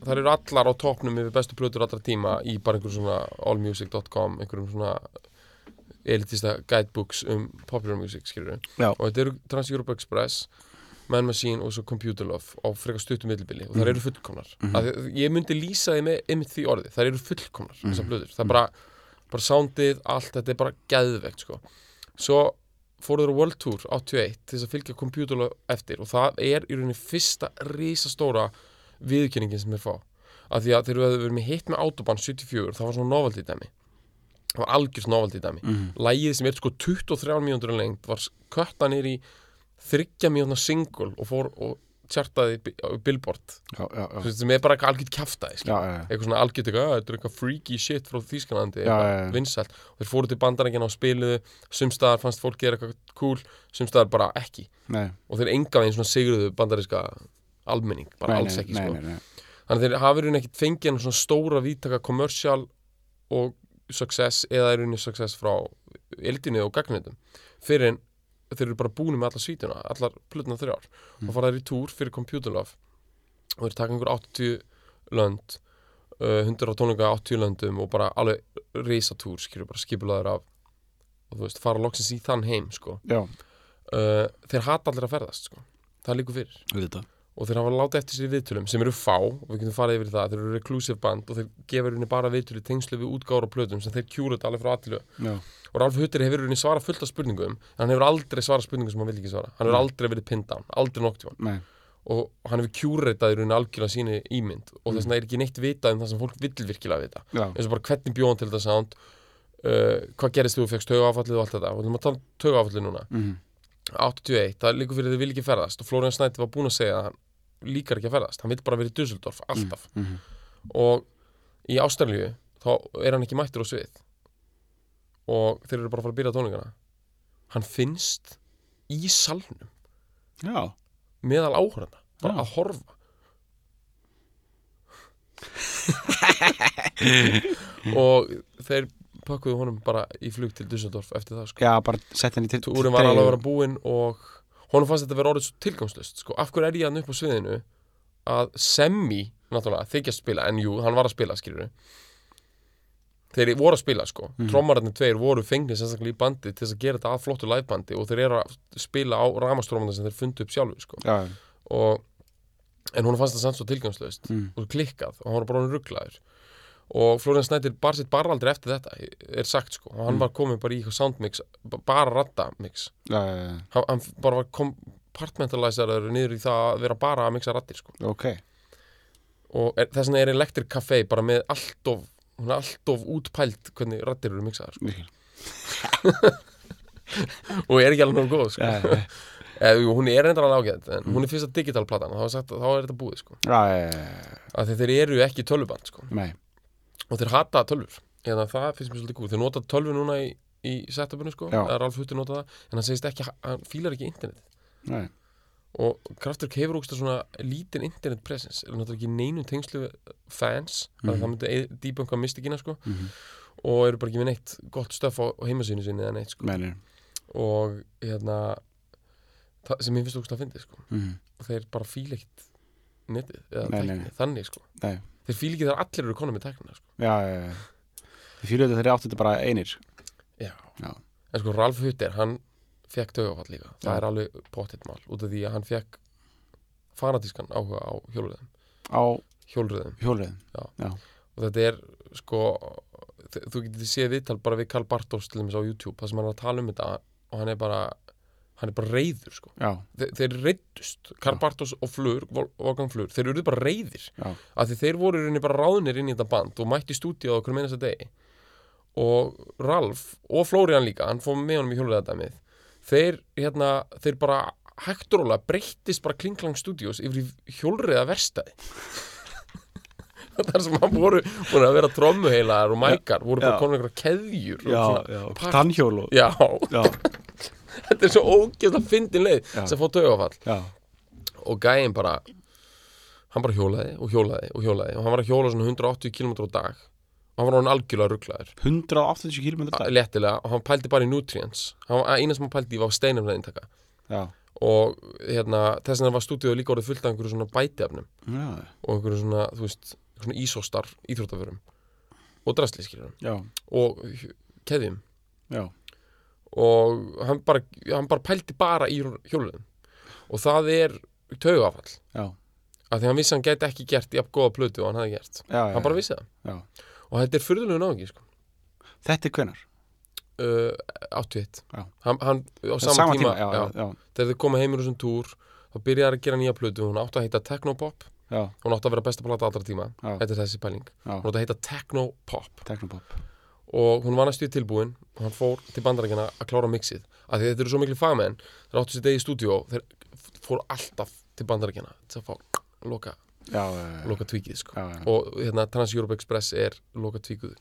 þar eru allar á topnum yfir bestu plötur allra tíma í bara einhverjum svona allmusic.com einhverjum svona elitista guidebooks um popular music skilur Já. og þetta eru Trans-Europe Express Man Machine og svo Computer Love á frekar stuttum millibili og þar eru fullkomnar. Mm -hmm. ég myndi lýsa því með einmitt því orði þar eru fullkomnar þessar plötur. Það er bara, bara soundið, allt, þetta er bara geðvegt sko. Svo fóru þeir á World Tour 81 til þess að fylgja Love eftir og það er í rauninni fyrsta risastóra viðkenningin sem þeir fá. Af því að þeir eru verið með hitt með Autobahn 74 það var svona novelty dæmi. Það var algjörst novelty dæmi. Mm. lægið sem er sko 23 mínútur lengt var kötta nýr í þryggja mínútna single og fór og tjartaði Billboard já, já, já, sem er bara eitthvað algjört já. eitthvað svona algjört eitthvað, "Ah, þetta er eitthvað freaky shit frá já. eitthvað vinsælt og þeir fóru til bandarækina og spiluðu sumstaðar fannst fólki er eitthvað cool sumstaðar bara ekki Nei, og þeir enga veginn svona sigruðu bandaríska almenning, bara nei, alls ekki nei, sko. nei, nei. þannig þeir hafa verið ekkit fengið hann svona stóra vítaka commercial og success eða er unni success frá eldinu og gagnitum fyrir en þeir eru bara búin með alla svítuna allar plötuna þrjár. Og fara þeir í túr fyrir Computer Love. Og þeir taka einhver 80 lönd uh, 100 á tónleika á 80 löndum og bara alveg reisatúr skilur bara skipulaður af og þú veist, fara loksins í þann heim sko. Uh, þeir hata allir að ferðast sko. það líkur fyrir. Við þetta og þeir hafa látið eftir sér viðtölum sem eru fá og við getum farið yfir það, þeir eru reclusive band og þeir gefa henni bara viðtölu tengslu við útgáður og plötum sem þeir kjúra þetta alveg frá aðtilu Já, og Ralf Hutter hefur henni svarað fullt af spurningum en hann hefur aldrei svarað spurningum sem hann vil ekki svara. Hann hefur aldrei verið pinned down, aldrei nei, og hann hefur kjúreitað rauninni algjörlega síni ímynd og þess vegna er ekki neitt vitað um það sem fólk vill virkilega vita. Já, eins og bara hvernig bjóðan til þetta sound uh, hvað gerist þú fegst að tala um tögafallið núna. Mhm, 81, það er líka fyrir þau vil ekki ferðast. Og Florian Snætti var búinn að segja að líkar ekki að ferðast, hann vil bara vera í Dusseldorf alltaf. mhm. og í Ástralíu þá er hann ekki mættur á svið. Og þeir eru bara að fara að byrja tónleikana. Hann finnst í salnum. Já, meðal áhörðana, bara Já. að horfa. [LAUGHS] Og þeir pakkuðu honum bara í flug til Dusseldorf eftir það sko. já, bara sett henni til túrin var alveg að vera búinn og honum fannst þetta að vera orðið svo tilgangslust sko. af hverju er ég hann upp á sviðinu að Semmi, náttúrulega, þykja að spila en jú, hann var að spila, skilur þeir voru að spila sko mm. trommararnir tveir voru fengnir sérstaklega í bandi til þess að gera þetta að flottu livebandi og þeir eru að spila á ramastrómanda sem þeir fundu upp sjálfu sko Já, og, en hún fannst það samt svo tilgangslöst Mm. og klikkað og hann var bara rugglaður og Florian Snæddir bar sitt bara aldrei eftir þetta er sagt sko og hann Mm. var komin bara í soundmix bara raddamix já, já, já, hann, bara var kompartmentalisaður niður í það að vera bara að mixa raddir sko ok og þess vegna er Electric Café bara með allt of hún er allt of útpælt hvernig raddir eru mixaðar sko. [LAUGHS] Og er ekki alveg nógu góð sko. Já, [LAUGHS] Eða, jú, hún er reyndar alveg ágæð en hún er fyrsta digital platan þá þá er þetta búið sko. að þeir eru ekki tölvuband sko. nei og þeir hata tölvur eða það finnst mér svolítið góð þeir nota tölvu núna í, í setupinu sko. Já. eða Ralf Hutti nota það en hann segist ekki, hann fílar ekki internet Nei, og Kraftwerk hefur ógst svona lítinn internet presence er náttúrulega ekki í neinum tengslu fans mm Mhm. það myndi dýbönka mystikina sko Mhm. og eru bara ekki við neitt gott stöf á, á heimasínu sinni eða neitt sko nei og hérna það, sem ég finnst ógst að fyndi sko Mhm. og þeir bara fíla ekkit netið eða nei, tækni, nei. þannig sko Nei. Þeir fíla ekki þegar allir eru konum með tæknina sko. Já, já, já. Þið fyrir þetta þeir áttu þetta bara einir. Já. Já. en sko Ralf Hutter, hann fekk dögafall líka, það Já. er alveg pottitt mál út af því að hann fekk fanatískan áhuga á hjólröðum á hjólröðum hjólriðum og þetta er sko þú getur séð viðtal bara við Karl Bartos til dæmis á YouTube, það sem hann er að tala um þetta og hann er bara hann er bara reyður sko, Já, þeir, reyddust Karl. Bartos og Flur, Vol- Wolfgang Flur þeir eru bara reyðir, af því þeir voru rauninni bara ráðnir inn í þetta band og mætti stúdíu á okkur meina þess að degi. Og Ralf og Flórian líka, hann fór með honum í hjólriðadæmið þeir hérna, þeir bara hægt og rólega breyttist bara Klingklang Studios yfir í hjólriða verstaði [LAUGHS] þar sem hann voru búin að vera trommuheilar og mækar, voru bara komin einhverja keðjur já, já part- Tannhjól og já, Já, þetta er svo ógeðslega fyndin leið sem fór taugafall já, og gæinn bara hann bara hjólaði og hjólaði og hjólaði. Og hann var að hjóla svona 180 km á dag. Og hann var hann algjörlega rugglaður 180 km dag? Léttilega. Og hann pældi bara í nutrients hann, eina sem hann pældi í var steinefnað intaka Já, og hérna, þess vegna var stúdíu líka orðið fullt af einhverju svona bætiefnum. Já, og einhverju svona, þú veist, svona ísóstar íþróttaförum og drastlískýrum já, og keðjum. Já og hann bara, hann bara pældi bara í hjóluðum og það er taugafall Já, af því hann vissi að hann gæti ekki gert jafn góða plötu og hann hafði gert. Já, já hann bara vissi það. Já. og þetta er furðulegu náðingi sko. Þetta er hvenar? uh, 81 Já. hann, hann á sama, tíma, já, já, já, þegar þið koma heimur þessum túr þá byrjaði að gera nýja plötu. Hún átti að heita Technopop. Já, hún átti að vera besta plata allra tíma. Já. þetta er þessi pæling. Já, hún átti að heita Technopop. Technopop og hún var næstu í tilbúin. Og hann fór til bandarækjana að klára mixið. Af því þetta eru svo miklu fagmenn þeir áttu sér degi í stúdíó þeir fóru alltaf til bandarækjana til að fá loka, Já, já, já, loka tvíkið sko. já, já, og hérna Trans-Europe Express er loka tvíkuð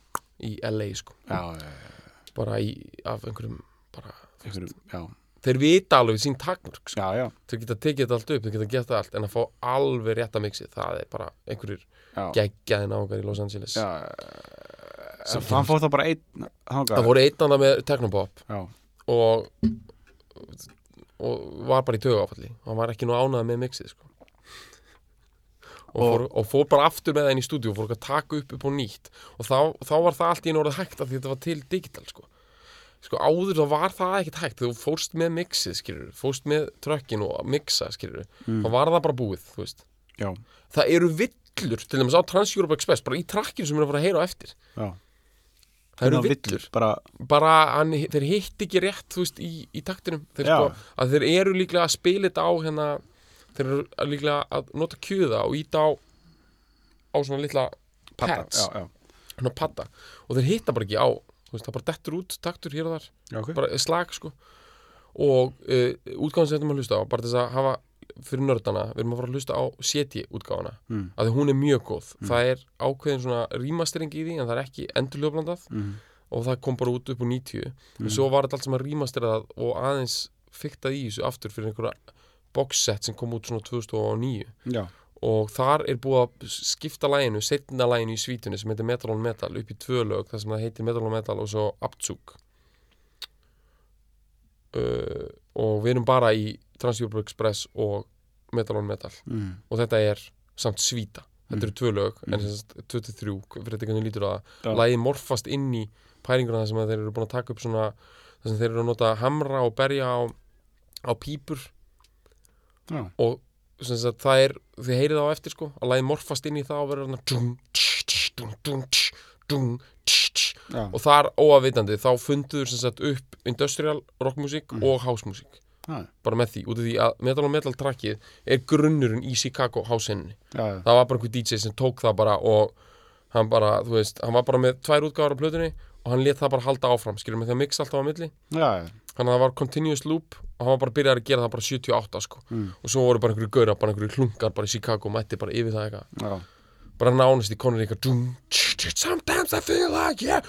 í LA sko. já, já, já, bara í, af einhverjum bara, einhverjum, já, þeir vita alveg sín takmörk sko. já, já, þeir geta tekið þetta allt upp, þeir geta gert það allt en að fá alveg rétta mixið, það er bara einhverjir já, geggjaði náungar í Los Angeles. Já, Sem hann fór þá bara einn það þangað, voru einn annað með Technopop. Já, og og var bara í tögu hann var ekki nú ánað með mixið sko. og, Og- fór, og fór bara aftur með það inn í stúdíu og fór að taka upp upp á nýtt. Og þá, þá var það allt í einu orðið hægt af því þetta var til digital sko. sko áður þá var það ekkert hægt. Þú fórst með mixið skilur fórst með trökkin og mixa skilur Mm. þá var það bara búið þú veist. Já, það eru villur til dæmis á Trans-Europe Express bara í trakkinu sem er að fara að heyra á eftir. Já það eru á villur. bara, bara hann, þeir hitt ekki rétt þú veist, í, í taktinum. Þeir, sko, að þeir eru líklega að spila þetta á hérna, þeir eru líklega að nota kjöða og íta á á svona litla pads, já, svona patta og þeir hitta bara ekki á veist, það bara dettur út taktur hér og þar. Já, ok. Bara slag sko. Og uh, útgáðan sem erum að hlusta á bara þess að hafa fyrir nördana við erum að fara að hlusta á CT útgáðana Mm. að því hún er mjög góð. Það er ákveðin svona rýmastering í því en það er ekki endurljóðblandað mm. og það kom bara út upp úr 90 en svo var þetta allt sem að rýmasterað og aðeins fiktað í þessu aftur fyrir einhverja boxset sem kom út svona 2009 já, og þar er búið að skipta læginu, setna læginu í svítunni sem heitir Metal on Metal upp í tvö lög þar sem það heitir Metal on Metal og svo Abzug. Uh, og við erum bara í Trans-Europe Express og Metal on Metal. Mm. og þetta er samt svíta þetta eru tvö lög en sem sagt 23, fyrir þetta hvernig lítur það. Lagið morfast inn í pælinguna þar sem að þeir eru búin að taka upp svona þar sem þeir eru að nota hamra og berja á, á pípur. Já, og sem sagt, það er, þið heyrið það á eftir sko að lagið morfast inn í það og verður já, og þar óafvitandi þá funduður sem sagt upp industrial rockmusík Mhm. og housemusík bara með því, út af því að metal og metal trackið er grunnurinn í Chicago já, það var bara einhver DJ sem tók það bara og hann bara, þú veist, hann var bara með tvær útgáðar á plötunni og hann let það bara halda áfram skilur með því að mixa alltaf á milli. Þannig að það var continuous loop og hann var bara byrjað að gera það bara 78 sko. Mm. og svo voru bara einhverju gaura, bara einhverju hlungar bara í Chicago og mætti bara yfir það eitthvað. Bara nánast í konur eitthvað sometimes I feel like yeah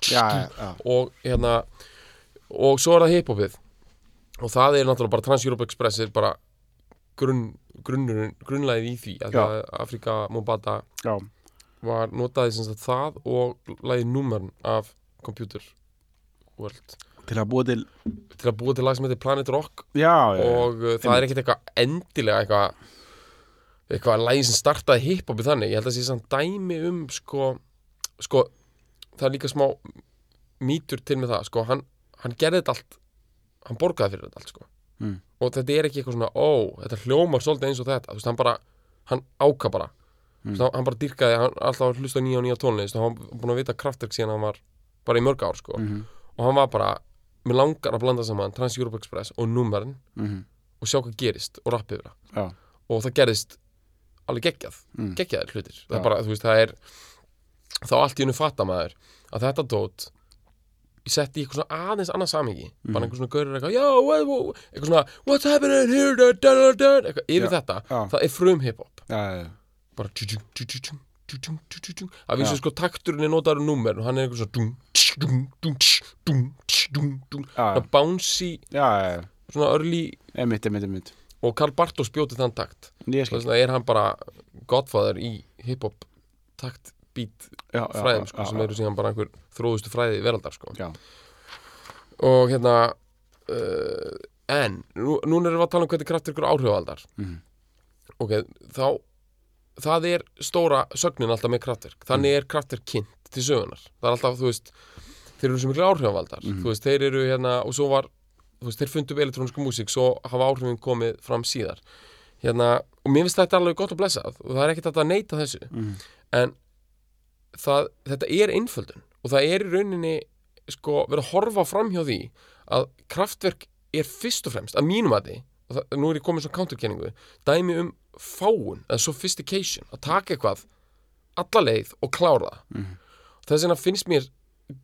já, já, og hérna og svo er það hiphopið og það er náttúrulega bara Trans-Europe Express er bara grunn, grunnlæðið í því að það Afrika Mombata já, var notaði sem sagt það og læðið númern af Computer World. Til að búa til, til að búa til lag sem heitir Planet Rock. Já, já, og uh, það er ekkert eitthvað endilega eitthvað eitthvað lægi sem startaði hiphopið þannig. Ég held að það sé samt dæmi um sko, sko það er líka smá mýtur til með það sko, hann, hann gerði þetta allt hann borgaði fyrir þetta allt sko. Mm. og þetta er ekki eitthvað svona, ó, þetta hljómar svolítið eins og þetta, þú veist, hann bara hann áka bara, mm. veist, hann, hann bara dyrkaði hann alltaf hlusta nýja og nýja tónlist. Og hann búin að vita kraftverk síðan hann var bara í mörg ár sko, Mhm, og hann var bara mér langar að blanda saman Trans-Europe Express og númerinn mhm, og sjá hvað gerist og rappi yfir það já, og það gerist alveg geggjað, Mm. geggjaðir hlutir. Það Já. er bara, þú veist, það er þá allt í hennu fatta maður að þetta dót ég setti í eitthvað svona aðeins annað samhengi. Mhm. bara einhver svona gaurur eitthvað, eitthvað svona what's happening here, da, da, da, eitthvað yfir Já. þetta, Já. það er frum hiphop. Bara að vísu Já. sko takturinn er notaður um númer og hann er eitthvað svona bouncy, svona early emitt, emitt, emitt, og Karl Bartos bjóti þann takt. Þess vegna er hann bara godfather í hiphop takt já, fræðum sko, sem eru síðan bara einhver þróðustu fræði veraldar sko. og hérna uh, en nú, núna erum við að tala um hvernig kraftur ykkur áhrifaldar Mhm. ok, þá það er stóra sögnin alltaf með kraftverk þannig Mhm. er kraftverk kynnt til sögunar það er alltaf, þú veist þeir eru sem miklu áhrifaldar Mhm. þú veist, þeir eru hérna og svo var, þú veist, þeir fundu upp elektróniska músík svo hafa áhrifin komið fram síðar hérna, og mér finnst þetta alveg gott að blessa og það er ekkert að neita þessu Mhm. en það, þetta er einföldun og það er í rauninni sko, verið að horfa fram hjá því að kraftverk er fyrst og fremst að mínum að því, og það, nú er ég komið svo counterkenningu, dæmi um fáun eða sophistication, að taka eitthvað alla leið og klára það. Mhm. þess vegna finnst mér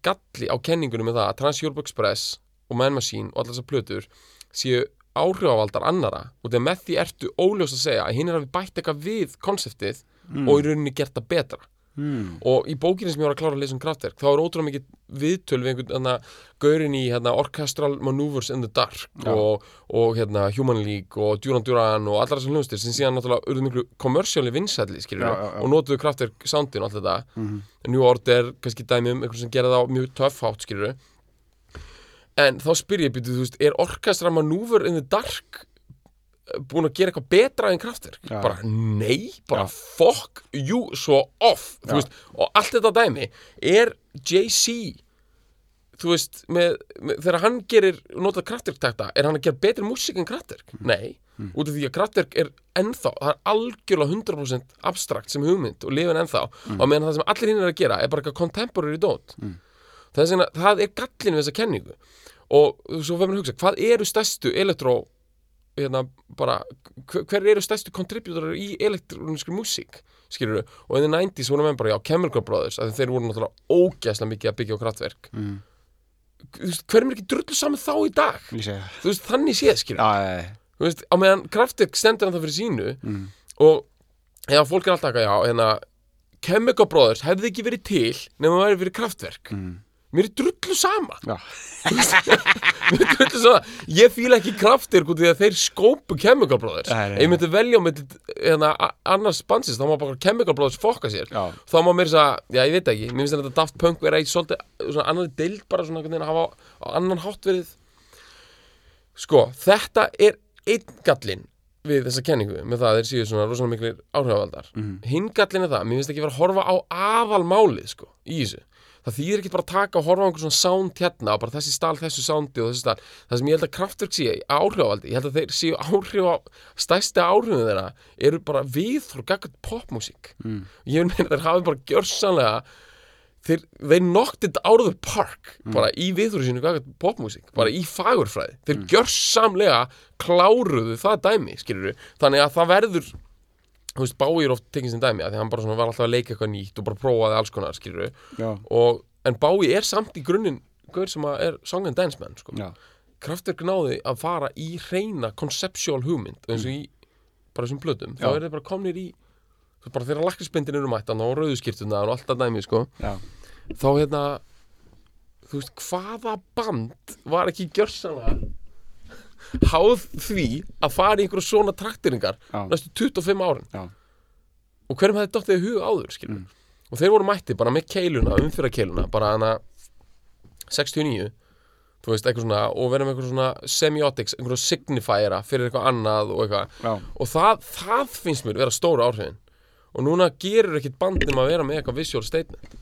galli á kenningunum með það að Trans-Europe Express og Man Machine og allar þessar plötur séu áhrifavaldar annara og þegar með því ertu óljós að segja að hinn er að við bætt eitthvað við konseptið og í rauninni gert það betra mm, og í bókinni sem ég var að klára að lesa um kraftverk þá er ótrúlega mikið viðtöl við einhvern hérna, gaurin í hérna, Orchestral Maneuvers in the Dark Já. og, og hérna, Human League og Duran Duran og allar þessar hljóðstir sem síðan náttúrulega urðu miklu kommersjáli Já, já, já. og notuðu kraftverk soundin og allt þetta Mhm. New Order, kannski dæmi um einhvern sem gera það mjög töff hátt skilur en þá spyr ég býtu, þú veist, er Orchestral Maneuver in the Dark búin að gera eitthvað betra en kraftverk Já. bara nei, bara Já. fuck you svo off þú veist, og allt þetta dæmi er Jay-Z þú veist, með, með, þegar hann gerir notað kraftverktakta, er hann að gera betri músík en kraftverk? Nei, út af því að kraftverk er ennþá, það er algjörlega 100% abstrakt sem hugmynd og lifin ennþá. Og meðan það sem allir hinn er að gera er bara eitthvað contemporary dot það, er, það er gallin við þessa kenningu. Og svo verður maður að hugsa, hvað eru stærstu elektró hérna bara, hver, eru stærstu kontribútorar í elektróniskri músík skilur við, og in the 90s voru menn bara já, Chemical Brothers, að þeir voru náttúrulega ógæslega mikið að byggja á kraftverk. Mm, Þú veist, hver er ekki drullu saman þá í dag? Þú veist, þannig séð skilur já, þú veist, á meðan kraftverk stendur hann það fyrir sínu mm, og já, fólk er alltaf ekki, já, hérna Chemical Brothers hefði ekki verið til nema það væri fyrir kraftverk. Mm, mér er drullu sama. [LAUGHS] Mér er drullu sama. Ég fíla ekki kraftverk út í að þeir skópu Chemical Brothers. Ef ég myndi velja með hérna, annars bansist, þá má bara Chemical Brothers fokka sér. Já, þá má mér þess að, já ég veit ekki mér finnst þetta Daft Punk vera í svolítið svona annar deild bara svona að hafa á annan hátt verið. Sko, þetta er einn gallinn við þessa kenningu með það að þeir séu svona rosalega miklir áhrifavaldar. Mhm. hinn gallin er það, mér finnst ekki vera að horfa á aðalmálið sko, í þessu það þýðir ekki bara að taka og horfa á einhver svona sound hérna og bara þessi stál, þessu soundi og þessi stál. Það sem ég held að kraftverk sé áhrifavaldi ég held að þeir séu áhrif á stærsti áhrifin þeirra eru bara við frá gaggat popmusík. Mm. ég meina þeir hafi bara gjörsanlega þeir, þeir knocked it out of the park bara í viðhverju sínu gaggat popmusík bara í fagurfræði. Þeir gjörsamlega kláruðu það dæmi skilur þannig að það verður þú veist, Báir oft tekið sem dæmi að því hann bara var alltaf að leika eitthvað nýtt og bara prófaði alls konar skilur og, en Bái er samt í grunninn gaur sem er song and dance man sko. já, Kraftwerk náði að fara í reyna conceptual hugmynd eins og í bara þessum plötum, þá er þeir bara komnir í bara þegar lakrispindin eru mættan og rauðuskiptuna og allt það dæmi sko. já, þá hérna þú veist, hvaða band var ekki gjörsanlega háð því að fara í einhverju svona traktiringar næstu 25 árin. Já. og hverjum hefði dottið í hug áður Mm. og þeir voru mætti bara með keiluna, umfyrra bara hana 69 þú veist, eitthvað svona og með eitthvað svona semiotics, einhverju signifiera fyrir eitthvað annað og eitthvað. Og það, það finnst mér vera stóra áhrifin. Og núna gerur ekkit bandum að vera með eitthvað visual statement.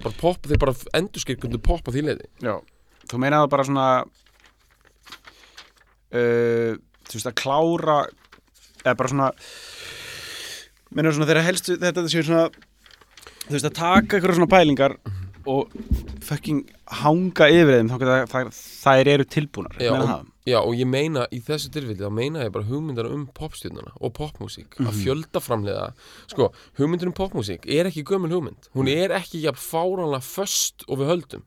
Bara pop, þeir bara endurskirkundu pop á því leiti Já, þú meinaði bara svona uh, þú veist að klára eða bara svona meinaði svona þeirra helstu þetta séu svona þú veist að taka eitthvað svona pælingar og fucking hanga yfir þeim þá geta þær, þær eru tilbúnar Já, og, það já, og ég meina í þessu tilfelli þá meina ég bara hugmyndar um popstjörnuna og popmúsík að fjölda framleiða. Sko, hugmyndir um popmúsík er ekki gömul hugmynd. Hún er ekki jafn fáránlega föst og við höldum.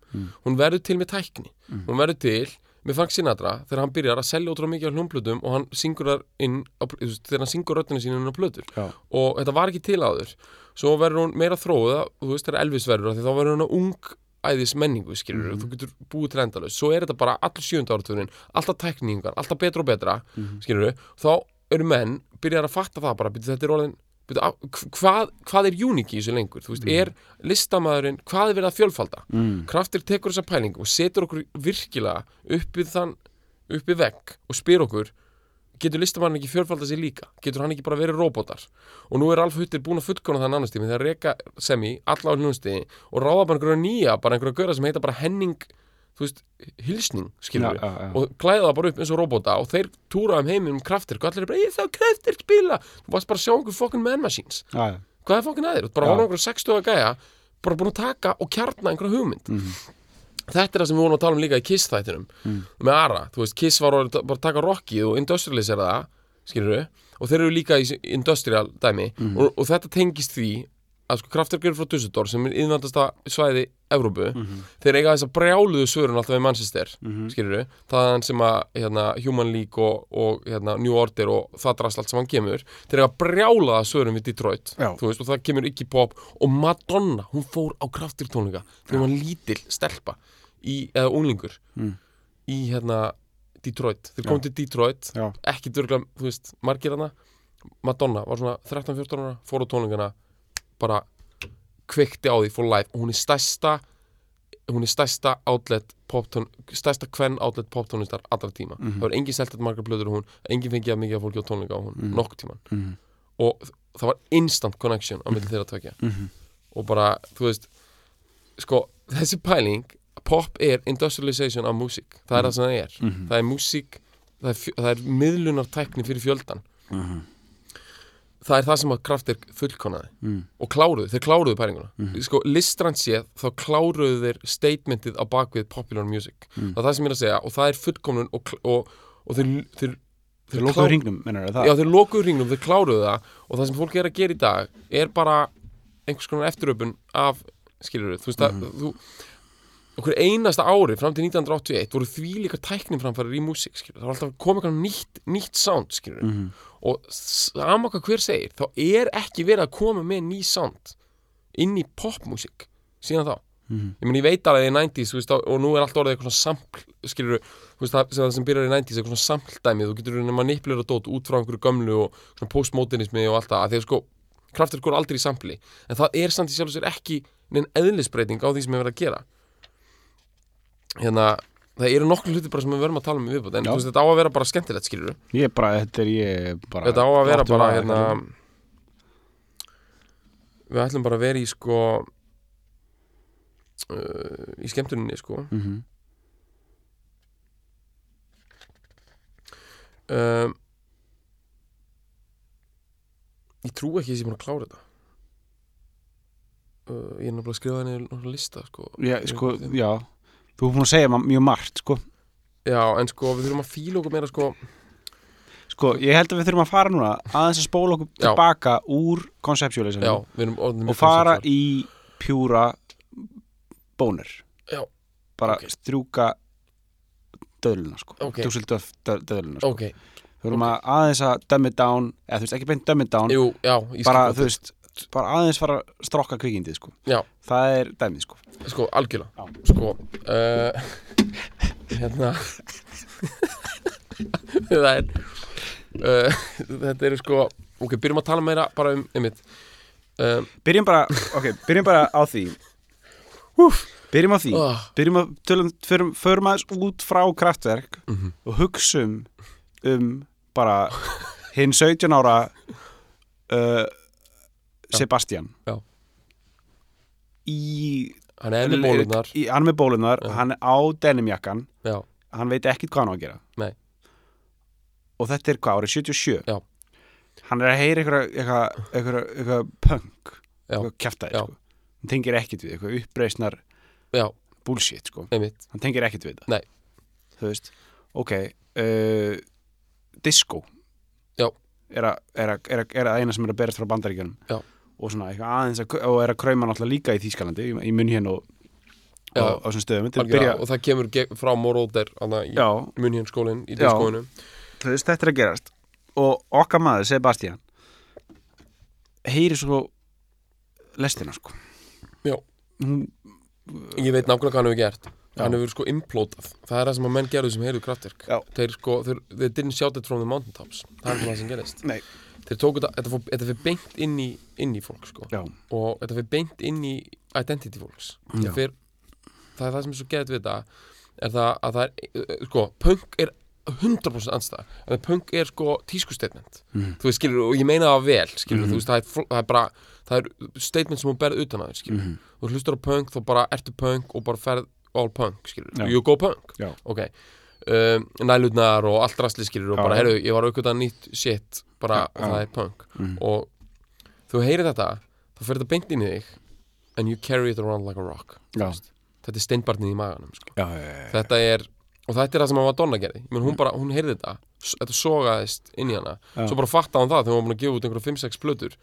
Hún verður til með tækni. Hún verður til með Frank Sinatra þegar hann byrjar að selja ótrúlega mikið á hljómplutum og hann syngur þar inn á, þú þegar hann syngur röddina sína inn á plötur. Já. og þetta var ekki til áður. Svo verður hún meira þróið þú veist þegar Elvis verður af því þá verður hún ung æðis menningu skilur þú getur búið til endalaust. Svo er þetta bara allir sjönda áratugurinn alltaf tækningar, alltaf betra og betra mm skilur þá eru menn byrjar að fatta það bara, þetta er orðin hvað, hvað er uník í þessu lengur? Þú veist, er listamæðurinn hvað er verið að fjölfalda? Mm. kraftir tekur þessa pælingu og setur okkur virkilega upp við þann upp við vegg og spyr okkur getur listamann ekki fjölfalda sig líka? Getur hann ekki bara verið robotar og nú er Alf Huttir búin að fullkona það annars tími þegar reka semi alla á hljónstiði og ráða bara einhverja nýja bara einhverja göra sem heita bara Henning þú veist, hilsning, skilur já. og klæða það bara upp eins og robota og þeir túra um heiminn um kraftir og allir er bara, ég þá kraftir spila þú varst bara að sjá einhver fucking man machines Já, hvað er fokkin aðeir, bara Já. horfa einhverja 60 að gæja bara búin að taka og kjarna einhverja hugmynd Mhm. þetta er það sem við vorum að tala um líka í Kiss þættinum Mm. með Ara, þú veist, Kiss var bara að taka rockið og industrialisera það skilur og þeir eru líka í industrial dæmi Mhm. og, og þetta tengist því að sko kraftverk eru frá Dusseldorf sem er yðnvandasta svæði Evrópu, Mhm. þeir eiga þess að brjáluðu svörun alltaf í Manchester Mhm. skilur þaðan sem að hérna, Human League og, og hérna, New Order og það drast allt sem hann kemur þeir eiga brjálaða svörun við Detroit Já. þú veist, og það kemur ekki pop og Madonna, hún fór á kraftirtónleika þegar hún var lítil stelpa í, eða unglingur Mm. í hérna Detroit, þeir kom Já. til Detroit Já. ekki dörgla, þú veist, margir hana Madonna var svona 13-14 ára fór á tónleikana bara kveikti á því for life og hún er stærsta hún er stærsta outlet poptón, stærsta kvenn outlet poptónlistar allra tíma, Mhm. það var engin seltet margar blöður hún, engin fengið að mikið að fólki á tónleika á hún, Mhm. nokkuð tíman Mhm. og það var instant connection á milli þeirra tvekja Mhm. og bara, þú veist sko, þessi pæling pop er industrialization af músík það er það sem það er, Mhm. það er músík það er, er miðlunar tækni fyrir fjöldan Mhm. Það er það sem að kraftir fullkonaði Mhm. og kláruðu, þeir kláruðu pælinguna Mhm. sko, listrænt séð, þá kláruðu þeir statementið á bakvið popular music Mhm. það er það sem ég er að segja og það er fullkomnun og, og, og þeir, þeir, Þeir lokuðu hringnum, mennar það? Já, þeir lokuðu hringnum, þeir kláruðu það og það sem fólk er að gera í dag er bara einhvers konar eftiröpun af skilur þú veist að Mhm. þú okkur einasta ári fram til 1981 voru því líka tæknin framfærir í músík það var alltaf koma eitthvað nýtt, nýtt sound skilur Mhm. og sama hvað hver segir þá er ekki verið að koma með ný sound inn í popmúsík síðan þá. Mhm. ég meni ég veit alveg í 90s þú veist, og nú er allt orðið eitthvað sampl skilur, veist, það sem, það sem byrjar í 90s eitthvað svona sampldæmi, þú getur manipulera dót út frá einhverju gömlu og postmodernismi og allt það, að sko kraftur går aldrei í sampli, en það er samt í sjálf og sér ekki neinn eðlisbreyting á því sem er verið að gera hérna það eru nokkur hluti bara sem við verðum að tala um í viðbútt en þú veist, þetta á að vera bara skemmtilegt skilur Ég er bara, þetta er ég bara þetta á að vera bara hérna við ætlum bara að vera í sko uh, í skemmtuninni sko. Mhm. um, ég trú ekki að ég sé búin að klára þetta. Uh, ég er náttúrulega að skrifa henni náttúrulega lista sko. Já, sko, já Þú er búin að segja ma- mjög margt, sko já, en sko við þurfum að fíla okkur meira sko Sko, ég held að við þurfum að fara núna aðeins að spóla okkur Já. tilbaka úr erum orðin og fara í pjúra bónir Já. bara Ok. strjúka döðluna sko Ok. Dússeldorf dö- döðluna sko. ok, við erum að aðeins að dumb it down eða þú veist ekki beint dumb it down jú, já bara þú veist bara aðeins fara að strokka kvikindið sko. Það er dæmið sko. Sko, algjörlega. Sko uh, [LAUGHS] hérna. [LAUGHS] Það er uh, þetta eru sko ok, byrjum að tala meira bara um einmitt um, byrjum bara, ok, byrjum bara á því. Úf, byrjum á því. Oh, byrjum að tölum, förum, förum aðeins út frá kraftverk Mhm. og hugsum um bara hinn 17 ára uh, Sebastian Já. í hann er með bólunar í, hann er með bólunar, Já. hann er á denimjakkan já, hann veit ekkit hvað hann á að gera Nei. og þetta er hvað, árið 77 Já. hann er að heyra eitthvað eitthvað, eitthvað, eitthvað punk Já. eitthvað kjaftaði Já. sko. hann tengir ekkit við, eitthvað uppreisnar já, bullshit sko. einmitt hann tengir ekkit við það Nei. þú veist, ok uh, disco Já. er að, er, að, er, að, er að eina sem er að berast frá bandaríkjunum Já. Og svona eitthvað aðeins að, og er að krauma náttúrulega líka í Þýskalandi í, í munn hérna og á, þessum stöðum. Byrja, og það kemur frá Moróder í já, munhjörn skólinn í diskóinu þetta er að gerast. Og okkar maður, Sebastian heyri svo lestina sko. Já. hún, ég veit nákvæmlega hvað hann hefur gert. Já. hann hefur sko implótað það er það sem að menn gerðu sem heyrðu kraftverk. Þeir sko, þeir, didn't shout it from the mountaintops. Það er það sem gerist. Nei, þeir tóku þetta, þetta, fyrir beint inn í, inn í fólk sko og þetta fyrir beint inn í identity fólks Já. það, er það sem er svo gett við þetta er það að það er, eh, sko, punk er 100% anstæða, en punk er sko tískustatement, Mhm. þú veist skilur og ég meina það vel, skilur, Mhm. þú veist það er, það er bara, það er statement sem hún berð utan að þér, skilur, Mhm. þú hlustar á punk þá bara ertu punk og bara ferð all punk, skilur, Já. you go punk Já. ok, um, nælutnar og allt rastli skilur og bara, já. heyrðu, ég var auðvitað nýtt shit, bara, Já, og það er punk. Mhm. og þú heyrir þetta þá fer þetta beint inn í þig and you carry it around like a rock veist, þetta er steinbarnið í maganum sko. þetta er, og þetta er það sem Madonna gerði. Men hún bara, hún heyrði þetta þetta sogaðist inn í hana. Svo bara fatta hún það þegar hún var búin að gefa út einhverja 5-6 plötur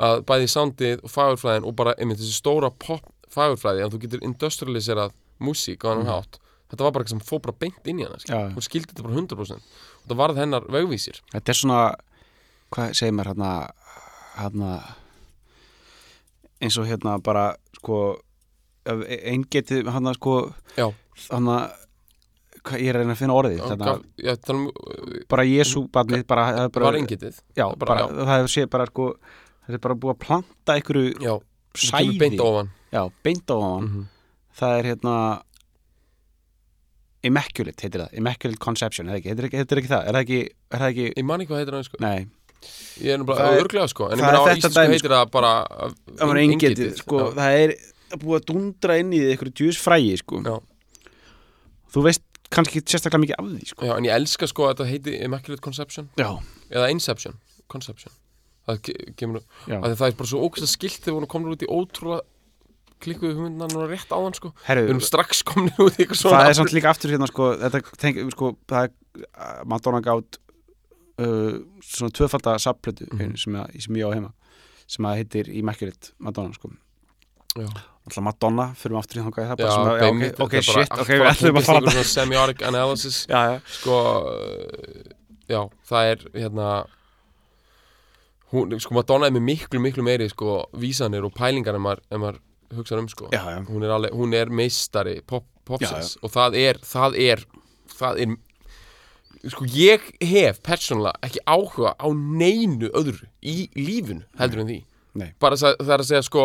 að bæði soundið og fagurfræðin og bara einmitt þessi stóra pop fagurfræði að þú getur industrialiserað músík á hann hátt þetta var bara eitthvað sem fór bara beint inn í hana skilur. Já. hún skildi þetta bara 100% og það varð hennar vegvísir. Þetta er svona hvað segir maður hérna hérna eins og hérna bara sko einn geti hérna sko hérna ég er að reyna að finna orðið Gaf- já, um, bara Jésu barnið bara, það bara, var engitið já, bara- já. það sé bara sko það er bara búið að planta einhverju já, það sæði. beint ofan. Já, beint hann mm það er hérna immaculate heitir það, immaculate conception heitir heitir ekki, heitir ekki það, er það ekki, er það ekki Ég man ekki hvað heitir hann sko. Nei, Ég er bara örglega sko En ég meina á íslensku heitir það bara engitið sko, já. það er búið að dundra inn í því einhverju djús frægi sko. Já. þú veist kannski ekki sérstaklega mikið af því sko. já, en ég elska sko að þetta heiti Immaculate Conception já, Eða Inception Conception Það ke- kemur að Það er bara svo ógæslega skilt þegar hún komur út í ótrúlega klikkuðu hugmyndina núna rétt áðan sko Við Herru, erum strax komin út í eitthvað svona það er samt líka aftur hérna sko, þetta tengi, sko, það er uh, Madonna gátt uh, svona tvöfalda sapplötu Mhm. sem, að, sem ég á heima sem að heitir Immaculate Madonna sko. Alltaf Madonna, fyrir við aftur í það er beinmitt, ok, ok, er bara shit, ok, við ætlum að fara Semiotic analysis. [LAUGHS] Já, já, Sko uh, Já, það er hérna Hún, sko, Madonna er með miklu, miklu meiri sko, vísanir og pælingar en maður, maður hugsa um sko. Já, hún er, alveg, hún er meistari pop, popsins Já, og það er það er, það er sko ég hef persónulega ekki áhuga á neinu öðru í lífinu heldur en því Nei. bara það, er að segja sko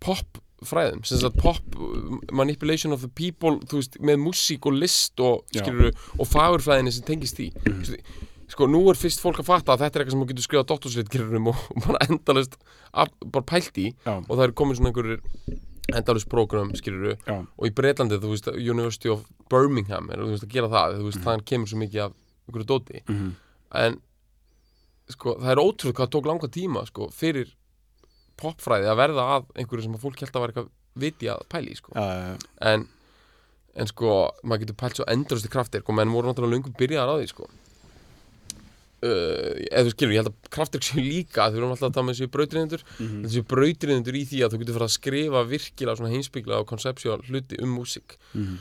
pop fræðum pop, uh, manipulation of the people veist, með músík og list og, skilur, og fagurfræðinni sem tengist því Mhm. sko, nú er fyrst fólk að fatta að þetta er eitthvað sem þú getur skrifað doktorsritgerurum og, og [LAUGHS] bara endalist bara pælt í Já. og það er komin svona einhverjir endalist prógram, skilur Já. og í Breitlandi, þú veist, University of Birmingham er, þú veist, að gera það, þú veist, þaðan kemur svo mikið af einhverju dóti Mhm. en sko, það er ótrúð hvað tók langa tíma sko, fyrir popfræði að verða að einhverju sem að fólk held að vera eitthvað viti að pæli sko. Já, já, já. en, en sko, maður getur pælt svo endurasti kraftir og menn voru náttúrulega löngum byrjaðar á því sko. Uh, eða þú skilur, ég held að kraftir séu líka við erum alltaf að tala með þessu brautriðendur Mhm. þessu brautriðendur í því að þú getur fara að skrifa virkilega svona heimsbyggla og koncepsjál hluti um músík Mhm.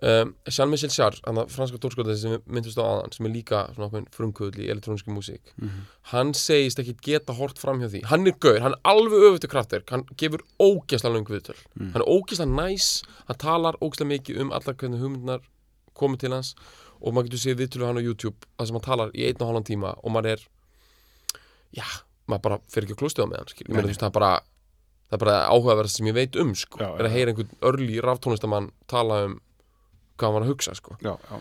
um, Jean-Michel Jarre, hann að franska tórskáldið sem við myndust á aðan, sem er líka svona ákveðin frumkvöðl í elektróniski músík Mhm. hann segist ekki geta hort fram hjá því hann er gaur, hann er alveg öfutu kraftverk hann gefur ógeðslega löngu viðtöl Mm. hann er ógeðslega næs, hann talar ógeðslega mikið um allar hvernig hugmyndnar komið til hans og maður getur séð viðtölu hann á YouTube það sem hann talar í einn og halvan tíma og maður er já, maður bara fer ekki að klústuða með hann skil. ég meina þú veist, það er bara það er bara áhugaverð sem ég veit um sko. Já, er að heyra einhvern örli raftónlistamann tala um hvað hann var að hugsa sko. Já, já.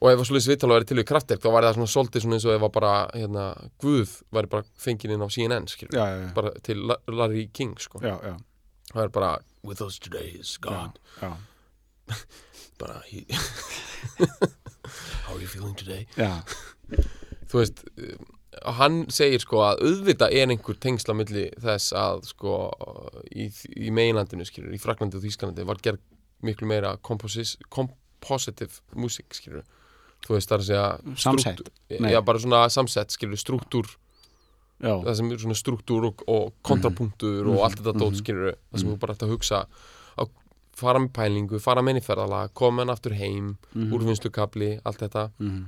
og ef að svolítið viðtala væri til við kraftir þá væri það svona svolítið svona eins og ef að bara hérna, Guð væri bara fengið inn á CNN já. bara til La- Larry King sko. Já, já. það er bara with us today is God [LAUGHS] bara he [LAUGHS] how are you feeling today? Já. [LAUGHS] þú veist uh, hann segir sko að auðvitað er einhver tengsla milli þess að sko í, í meginlandinu skilur, í Fraklandi og Þýskalandi var gerð miklu meira compositive músík skilur þú veist það er að segja Samsett? já bara svona samsett skilur struktúr. Já, það sem er svona struktúr og, og kontrapunktur og allt þetta dót skilur það sem þú bara ætti að hugsa fara með pælingu, fara með ferðalag koma hann aftur heim, úrvinnslukabli allt þetta. Mhm.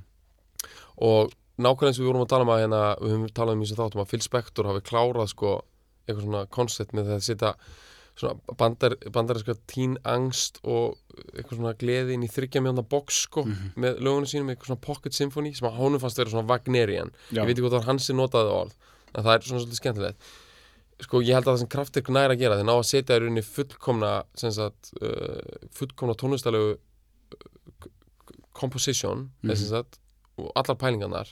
og nákvæmlega eins og við vorum að tala um að hérna, við höfum talað um í þessu þáttum að Phil Spector hafi klárað sko eitthvað svona koncept með það að setja svona bandar, bandariska tín angst og eitthvað svona gleði inn í þryggja mjóna box sko með lögunum sínum, eitthvað svona pocket symphony sem að honum fannst vera svona Wagnerian. Já. ég veit ekki hvað það var hans sem notaði orð en það er svona svolítið skemmtilegt sko ég held að það sem kraftir nær að gera þeir ná að setja í rauninni fullkomna sagt, uh, fullkomna tónlistalegu uh, composition mm sem sagt, og allar pælingarnar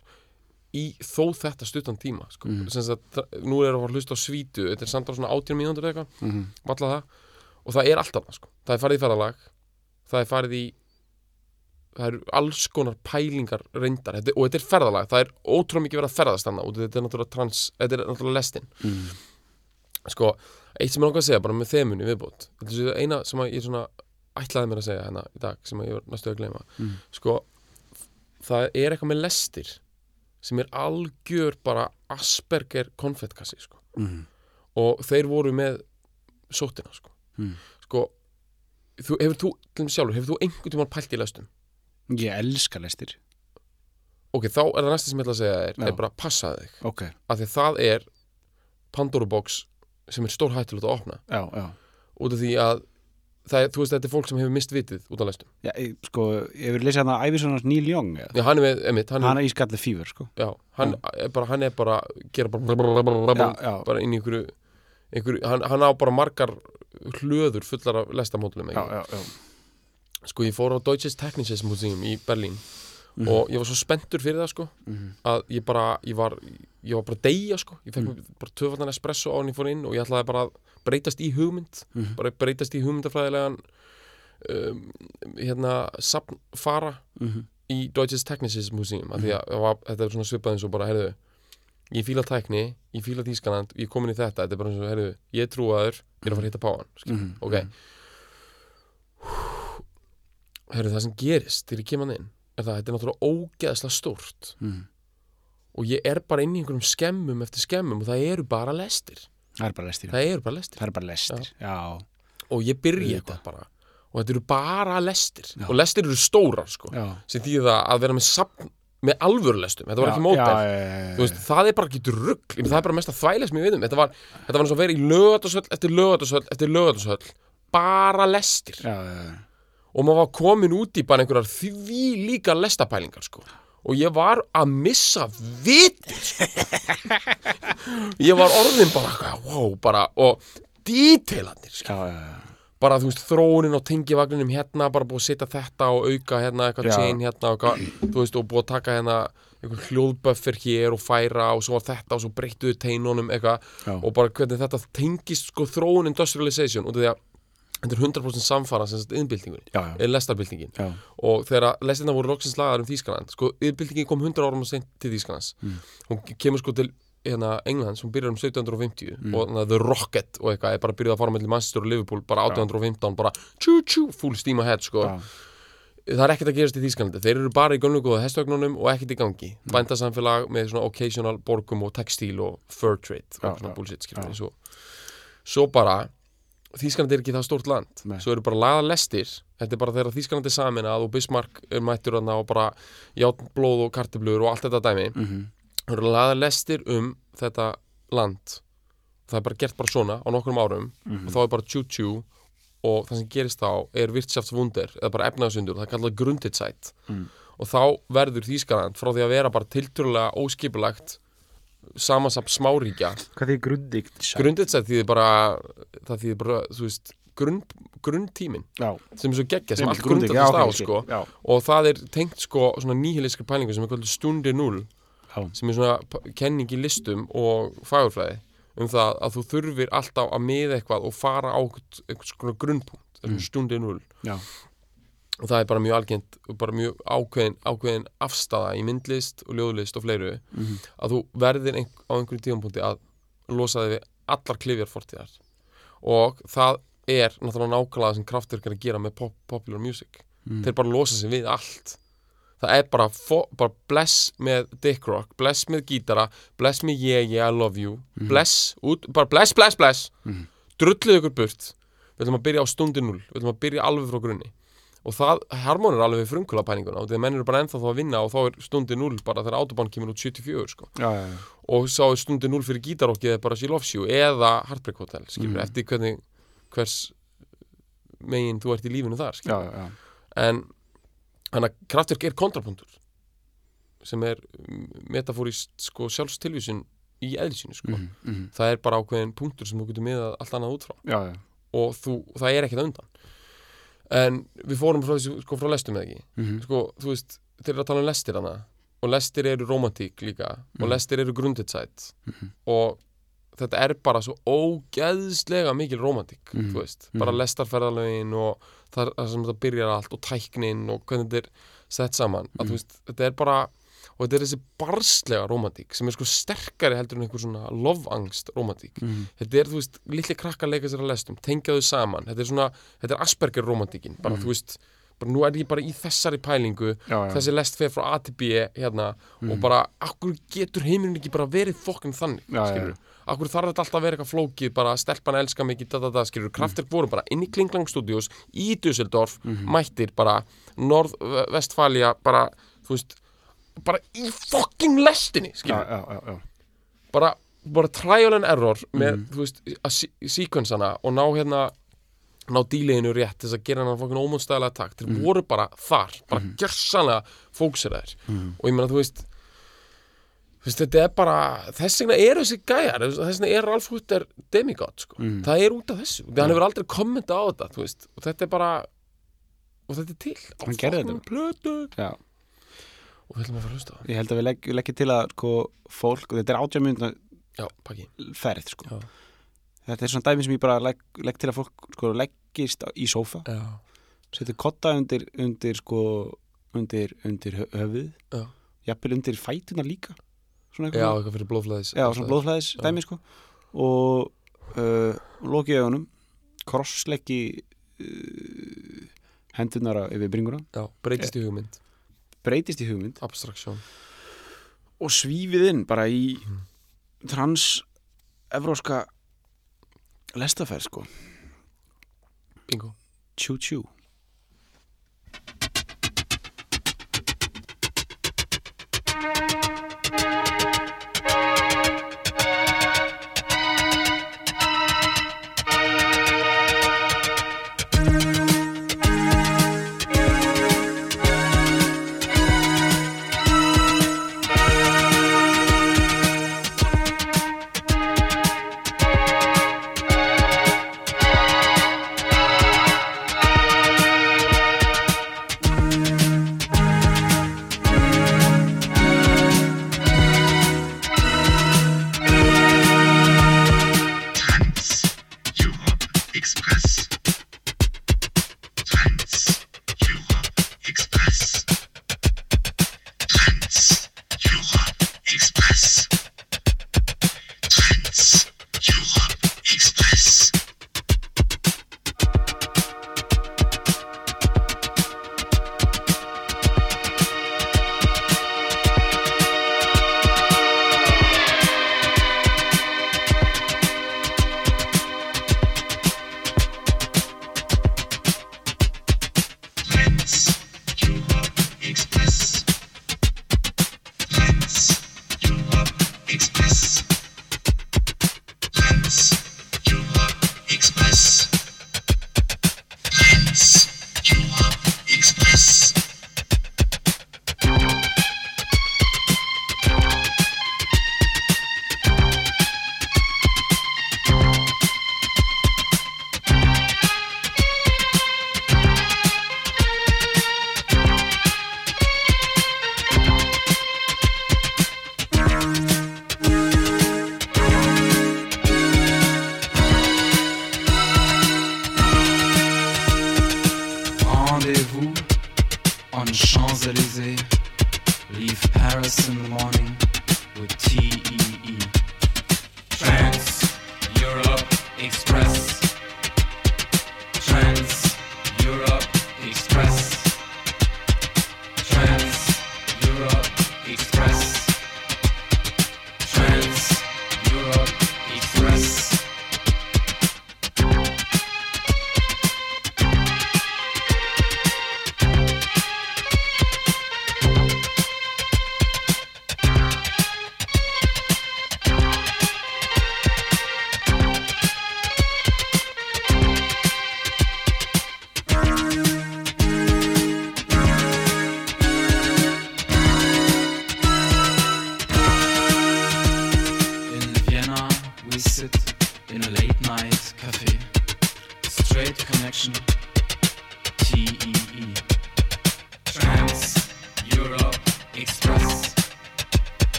í þó þetta stuttan tíma sko. sem sagt, nú er að fara að hlusta á svítu þetta er samt á svona 18 mínútur eða eitthvað Mhm. valla það, og það er alltaf það sko. það er farið í ferðalag það er farið í það eru alls konar pælingar reyndar þetta, og þetta er ferðalag, það er ótrúlega mikið verið að ferðast þannig og þetta er náttúrulega trans þetta er náttúrulega lestin Mhm. Sko, eitt sem ég langar að segja bara með þemunni viðbót þetta er eina sem ég svona ætlaði mér að segja hérna í dag sem ég var næstu að gleyma Mhm. sko, það er eitthvað með lestir sem er algjör bara Asperger konfettkassi sko. Mhm. og þeir voru með sóttina sko, Mhm. sko þú, hefur þú, sjálfur, hefur þú einhvern tímann pælt í lestum? Ég elska lestir ok, þá er það næsta sem ég ætla að segja Já. er bara passaði þig, Ok, af því að það er Pandora box sem er stór hættulegt að opna. Já, já. Út af því að það þú veist, þetta er fólk sem hefur mist vitið út af lestum Já, ég- sko, ég vil lesa hann að Ævisonars Neil Young eða? Já, hann er með, emitt, hann, Hann er, í skalli fífur, sko. Já, hann, er bara, hann er bara gera bara, bara inn í einhverju, einhverju hann, hann á bara margar hlöður fullar af lestamódulum já, já, já. sko ég fór á Deutsches Technisches Museum í Berlín Mhm. og ég var svo spenntur fyrir það sko að ég bara, ég var ég var bara að deyja sko, ég fekk Mhm. mér bara tvöfaldan espresso á hann ég fór inn og ég ætlaði bara að breytast í hugmynd Mhm. bara breytast í hugmyndafræðilegan um, hérna safnfara Mhm. í Deutsches Technisches Museum af því að það var, þetta er svona svipað eins og bara, heyrðu ég fíla tækni, ég fíla Þýskaland ég er komin í þetta, þetta er bara eins og, heyrðu ég er trúaður, ég er að fara að hitta páan Mhm. ok heyrðu það sem gerist þegar ég kem hann inn er það að þetta er náttúrulega ógeðslega stórt. Mhm. og ég er bara inn í einhverjum skemmum eftir skemmum og það eru bara lestir. Það er bara lestir eru bara lestir. Það er bara lestir, já, og ég byrja eitthvað bara. Og þetta eru bara lestir. Já. og lestir eru stórar sko. Já. Sem því það að vera með með alvöru lestum, þetta var ekki já, já, já, veist, það er bara ekki rugg það er bara mest að þvæla sem ég veit um. Þetta var, þetta var eins og að vera í lögatarsöll eftir lögatarsöll eftir lögatarsöll bara lestir. Já, já, já. Og maður var komin út í bara einhverjar því líka lestapælingar sko. Og ég var að missa vitið sko. ég var orðin bara wow, bara, og já, já, bara þú veist þróunin á tengivagninum hérna bara búið að setja þetta og auka hérna eitthvað chain hérna og, eitthvað, veist, og búið að taka hérna einhver hljóðbuffer hér og færa og svo var þetta og svo breyttuðu teinunum eitthvað. Og bara hvernig þetta tengist sko þróun industrialization af því að þetta er 100% samfara sem já, já, eða lestarbyltingin og þegar lestina voru loksins lagaðar um Þýskaland sko, yfirbyltingin kom 100 árum að seint til Þýskalands Mm. hún kemur sko til hérna, Englands, hún byrjar um 1750 Mm. og na, The Rocket og eitthvað er bara byrjað að fara mellir Manchester og Liverpool bara 1815, bara tjú tjú, full steam ahead sko. Já. það er ekkert að gerast í Þýskalandi, þeir eru bara í gömlu góða hestögnunum og ekkert í gangi Mm. bændasamfélag með svona occasional borgum og textíl og fur trade og svona bullshit, við svo, svo bara Þýskaland er ekki það stórt land Nei. svo eru bara laga lestir þetta er bara þegar Þýskaland er saminað og Bismarck er mættur og bara játn, blóð og kartiblur og allt þetta dæmi Mhm. það eru laga lestir um þetta land það er bara gert bara svona á nokkrum árum Mhm. og þá er bara tjú-tjú og það sem gerist þá er virtschaftsvunder eða bara efnaðsundur, það er kallað grunditsætt Mm. og þá verður Þýskaland frá því að vera bara tilturlega óskipulagt samansap smáríkja. Hvað þið grundigt grunditsætt því bara það því bara, þú veist grunn, grunntímin Já, sem er svo geggja, sem allt grundast á sko. Og það er tengt sko svona nýhiliskri pælingu sem er kvöldu stundi 0 já, sem er svona kenning í listum og fagurfræði um það að þú þurfir alltaf að miða eitthvað og fara á eitthvað, svona grunnpunkt mm. stundi 0 já, og það er bara mjög algengt og bara mjög ákveðin, ákveðin afstafa í myndlist og ljóðlist og fleiru Mhm. að þú verðir ein, á einhverjum tímapunkti að losa þig við allar klifjar fortíðar og það er náttúrulega nákvæmlega það sem kraftverk er að gera með pop, popular music. Mm. þeir bara losa sig við allt. Það er bara, bara bless með dick rock, bless með gítara bless með yeah yeah I love you. Bless, út, bara bless bless bless. Mhm. drulluðu ykkur burt. Við ætlum að byrja á stundi 0 við ætlum að byrja alveg frá grunni og það harmonir alveg við frumkvöla pælinguna og að menn eru bara ennþá þá að vinna og þá er stundi 0 bara þegar autobahn kemur út 74 sko. já, já, já. og sá er stundi 0 fyrir gítarokkið eða bara Loves You eða Heartbreak Hotel skilur, Mhm. eftir hvernig hvers megin þú ert í lífinu þar en hann að kraftverk er kontrapunktur sem er metafórist sko, sjálfstilvísun í eðlisínu sko. Mhm, mhm. það er bara ákveðin punktur sem þú getur miðað allt annað út frá já, já. og þú, það er ekkert undan en við fórum frá þessu sko frá lestum eða ekki Mhm. sko, þú veist, þeir eru að tala um lestir hana og lestir eru romantík líka og Mhm. lestir eru grunditsætt Mhm. og þetta er bara svo ógeðslega mikil romantík, Mhm. þú veist bara Mhm. lestarferðalögin og það sem þetta byrjar allt og tæknin og hvernig þetta er sett saman að þú veist, þetta er bara og þetta er þessi barslega romantík sem er sko sterkari heldur en einhver svona lofangst romantík Mhm. þetta er, þú veist, litli krakkar leika sér að lestum tengja þau saman, þetta er svona þetta er Asperger romantíkin, bara, Mhm. þú veist bara, nú er ég bara í þessari pælingu já, já. þessi lest fer frá A til B hérna og Mhm. bara, akkur getur heimurinn ekki bara verið fokkin þannig, Já, skilur akkur þarf þetta alltaf að vera eitthvað flókið, bara stelpan elska mikið, da da da, skilur, Mhm. kraftir voru bara inn í Klinglang Studios, í Düsseldorf Mhm. mættir bara, Norð-Vestfalja bara, þú veist bara í fokkin lestinni, já, já, já, já. bara, bara trial and error með, þú veist, að sequensana og ná hérna ná díleginu rétt til þess að gera hann fokkin ómónstæðilega takt. Þeir voru bara þar, bara mm. gjörsanlega fókseraðir Mhm. og ég meina, þú veist veist, þetta er bara þess vegna eru þessi gæjar þess vegna er Ralf Hutter demigod, sko. Mhm. það er út af þessu, því hann hefur aldrei kommenta á þetta, veist, og þetta er bara og þetta er til. Á Hann gerði fucking þetta. plötu. Já. Og við ætlum að fara að hlusta Ég held að við legg, leggjum til að sko, fólk, og þetta er átjá mínúna já, pakki ferð sko. Þetta er svona dæmi sem ég bara legg, legg til að fólk sko, leggist í sófa setur kotta undir, undir, sko, undir, undir hö- höfuð jafnvel undir fætuna líka. Svona já, eitthvað. eitthvað fyrir blóðflæðis já, svona blóðflæðis. dæmi sko. Og uh, loki augunum krossleggi uh, hendurnar á- yfir bringuna. Já, breytist í hugmynd breytist í hugmynd Abstraction. og svífið inn bara í mm. trans-evróska lestafær sko Bingo Tjú tjú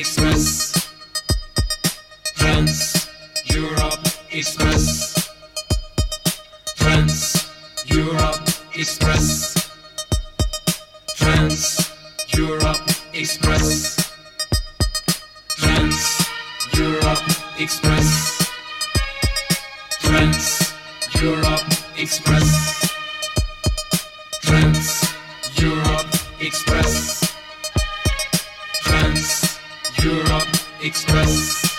Express. France Europe Express. France Europe Express. France Europe Express. France Europe Express. France Europe Express. Express.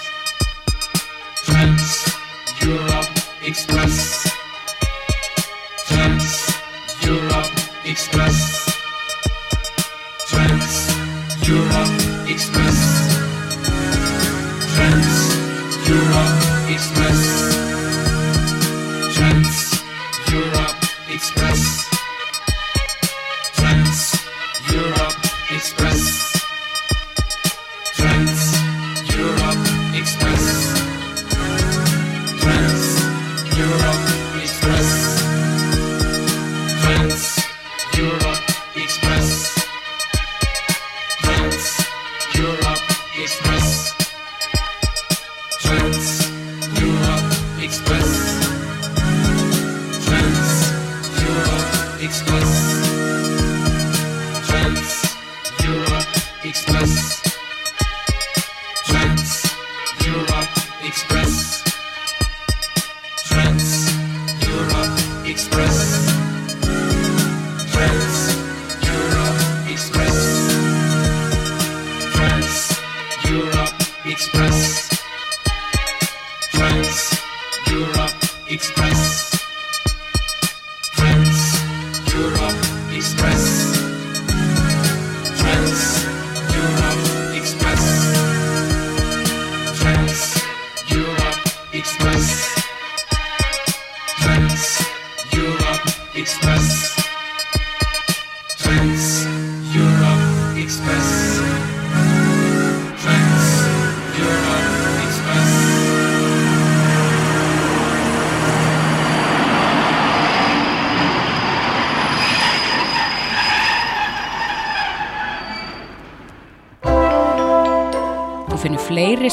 Trans Europe Express.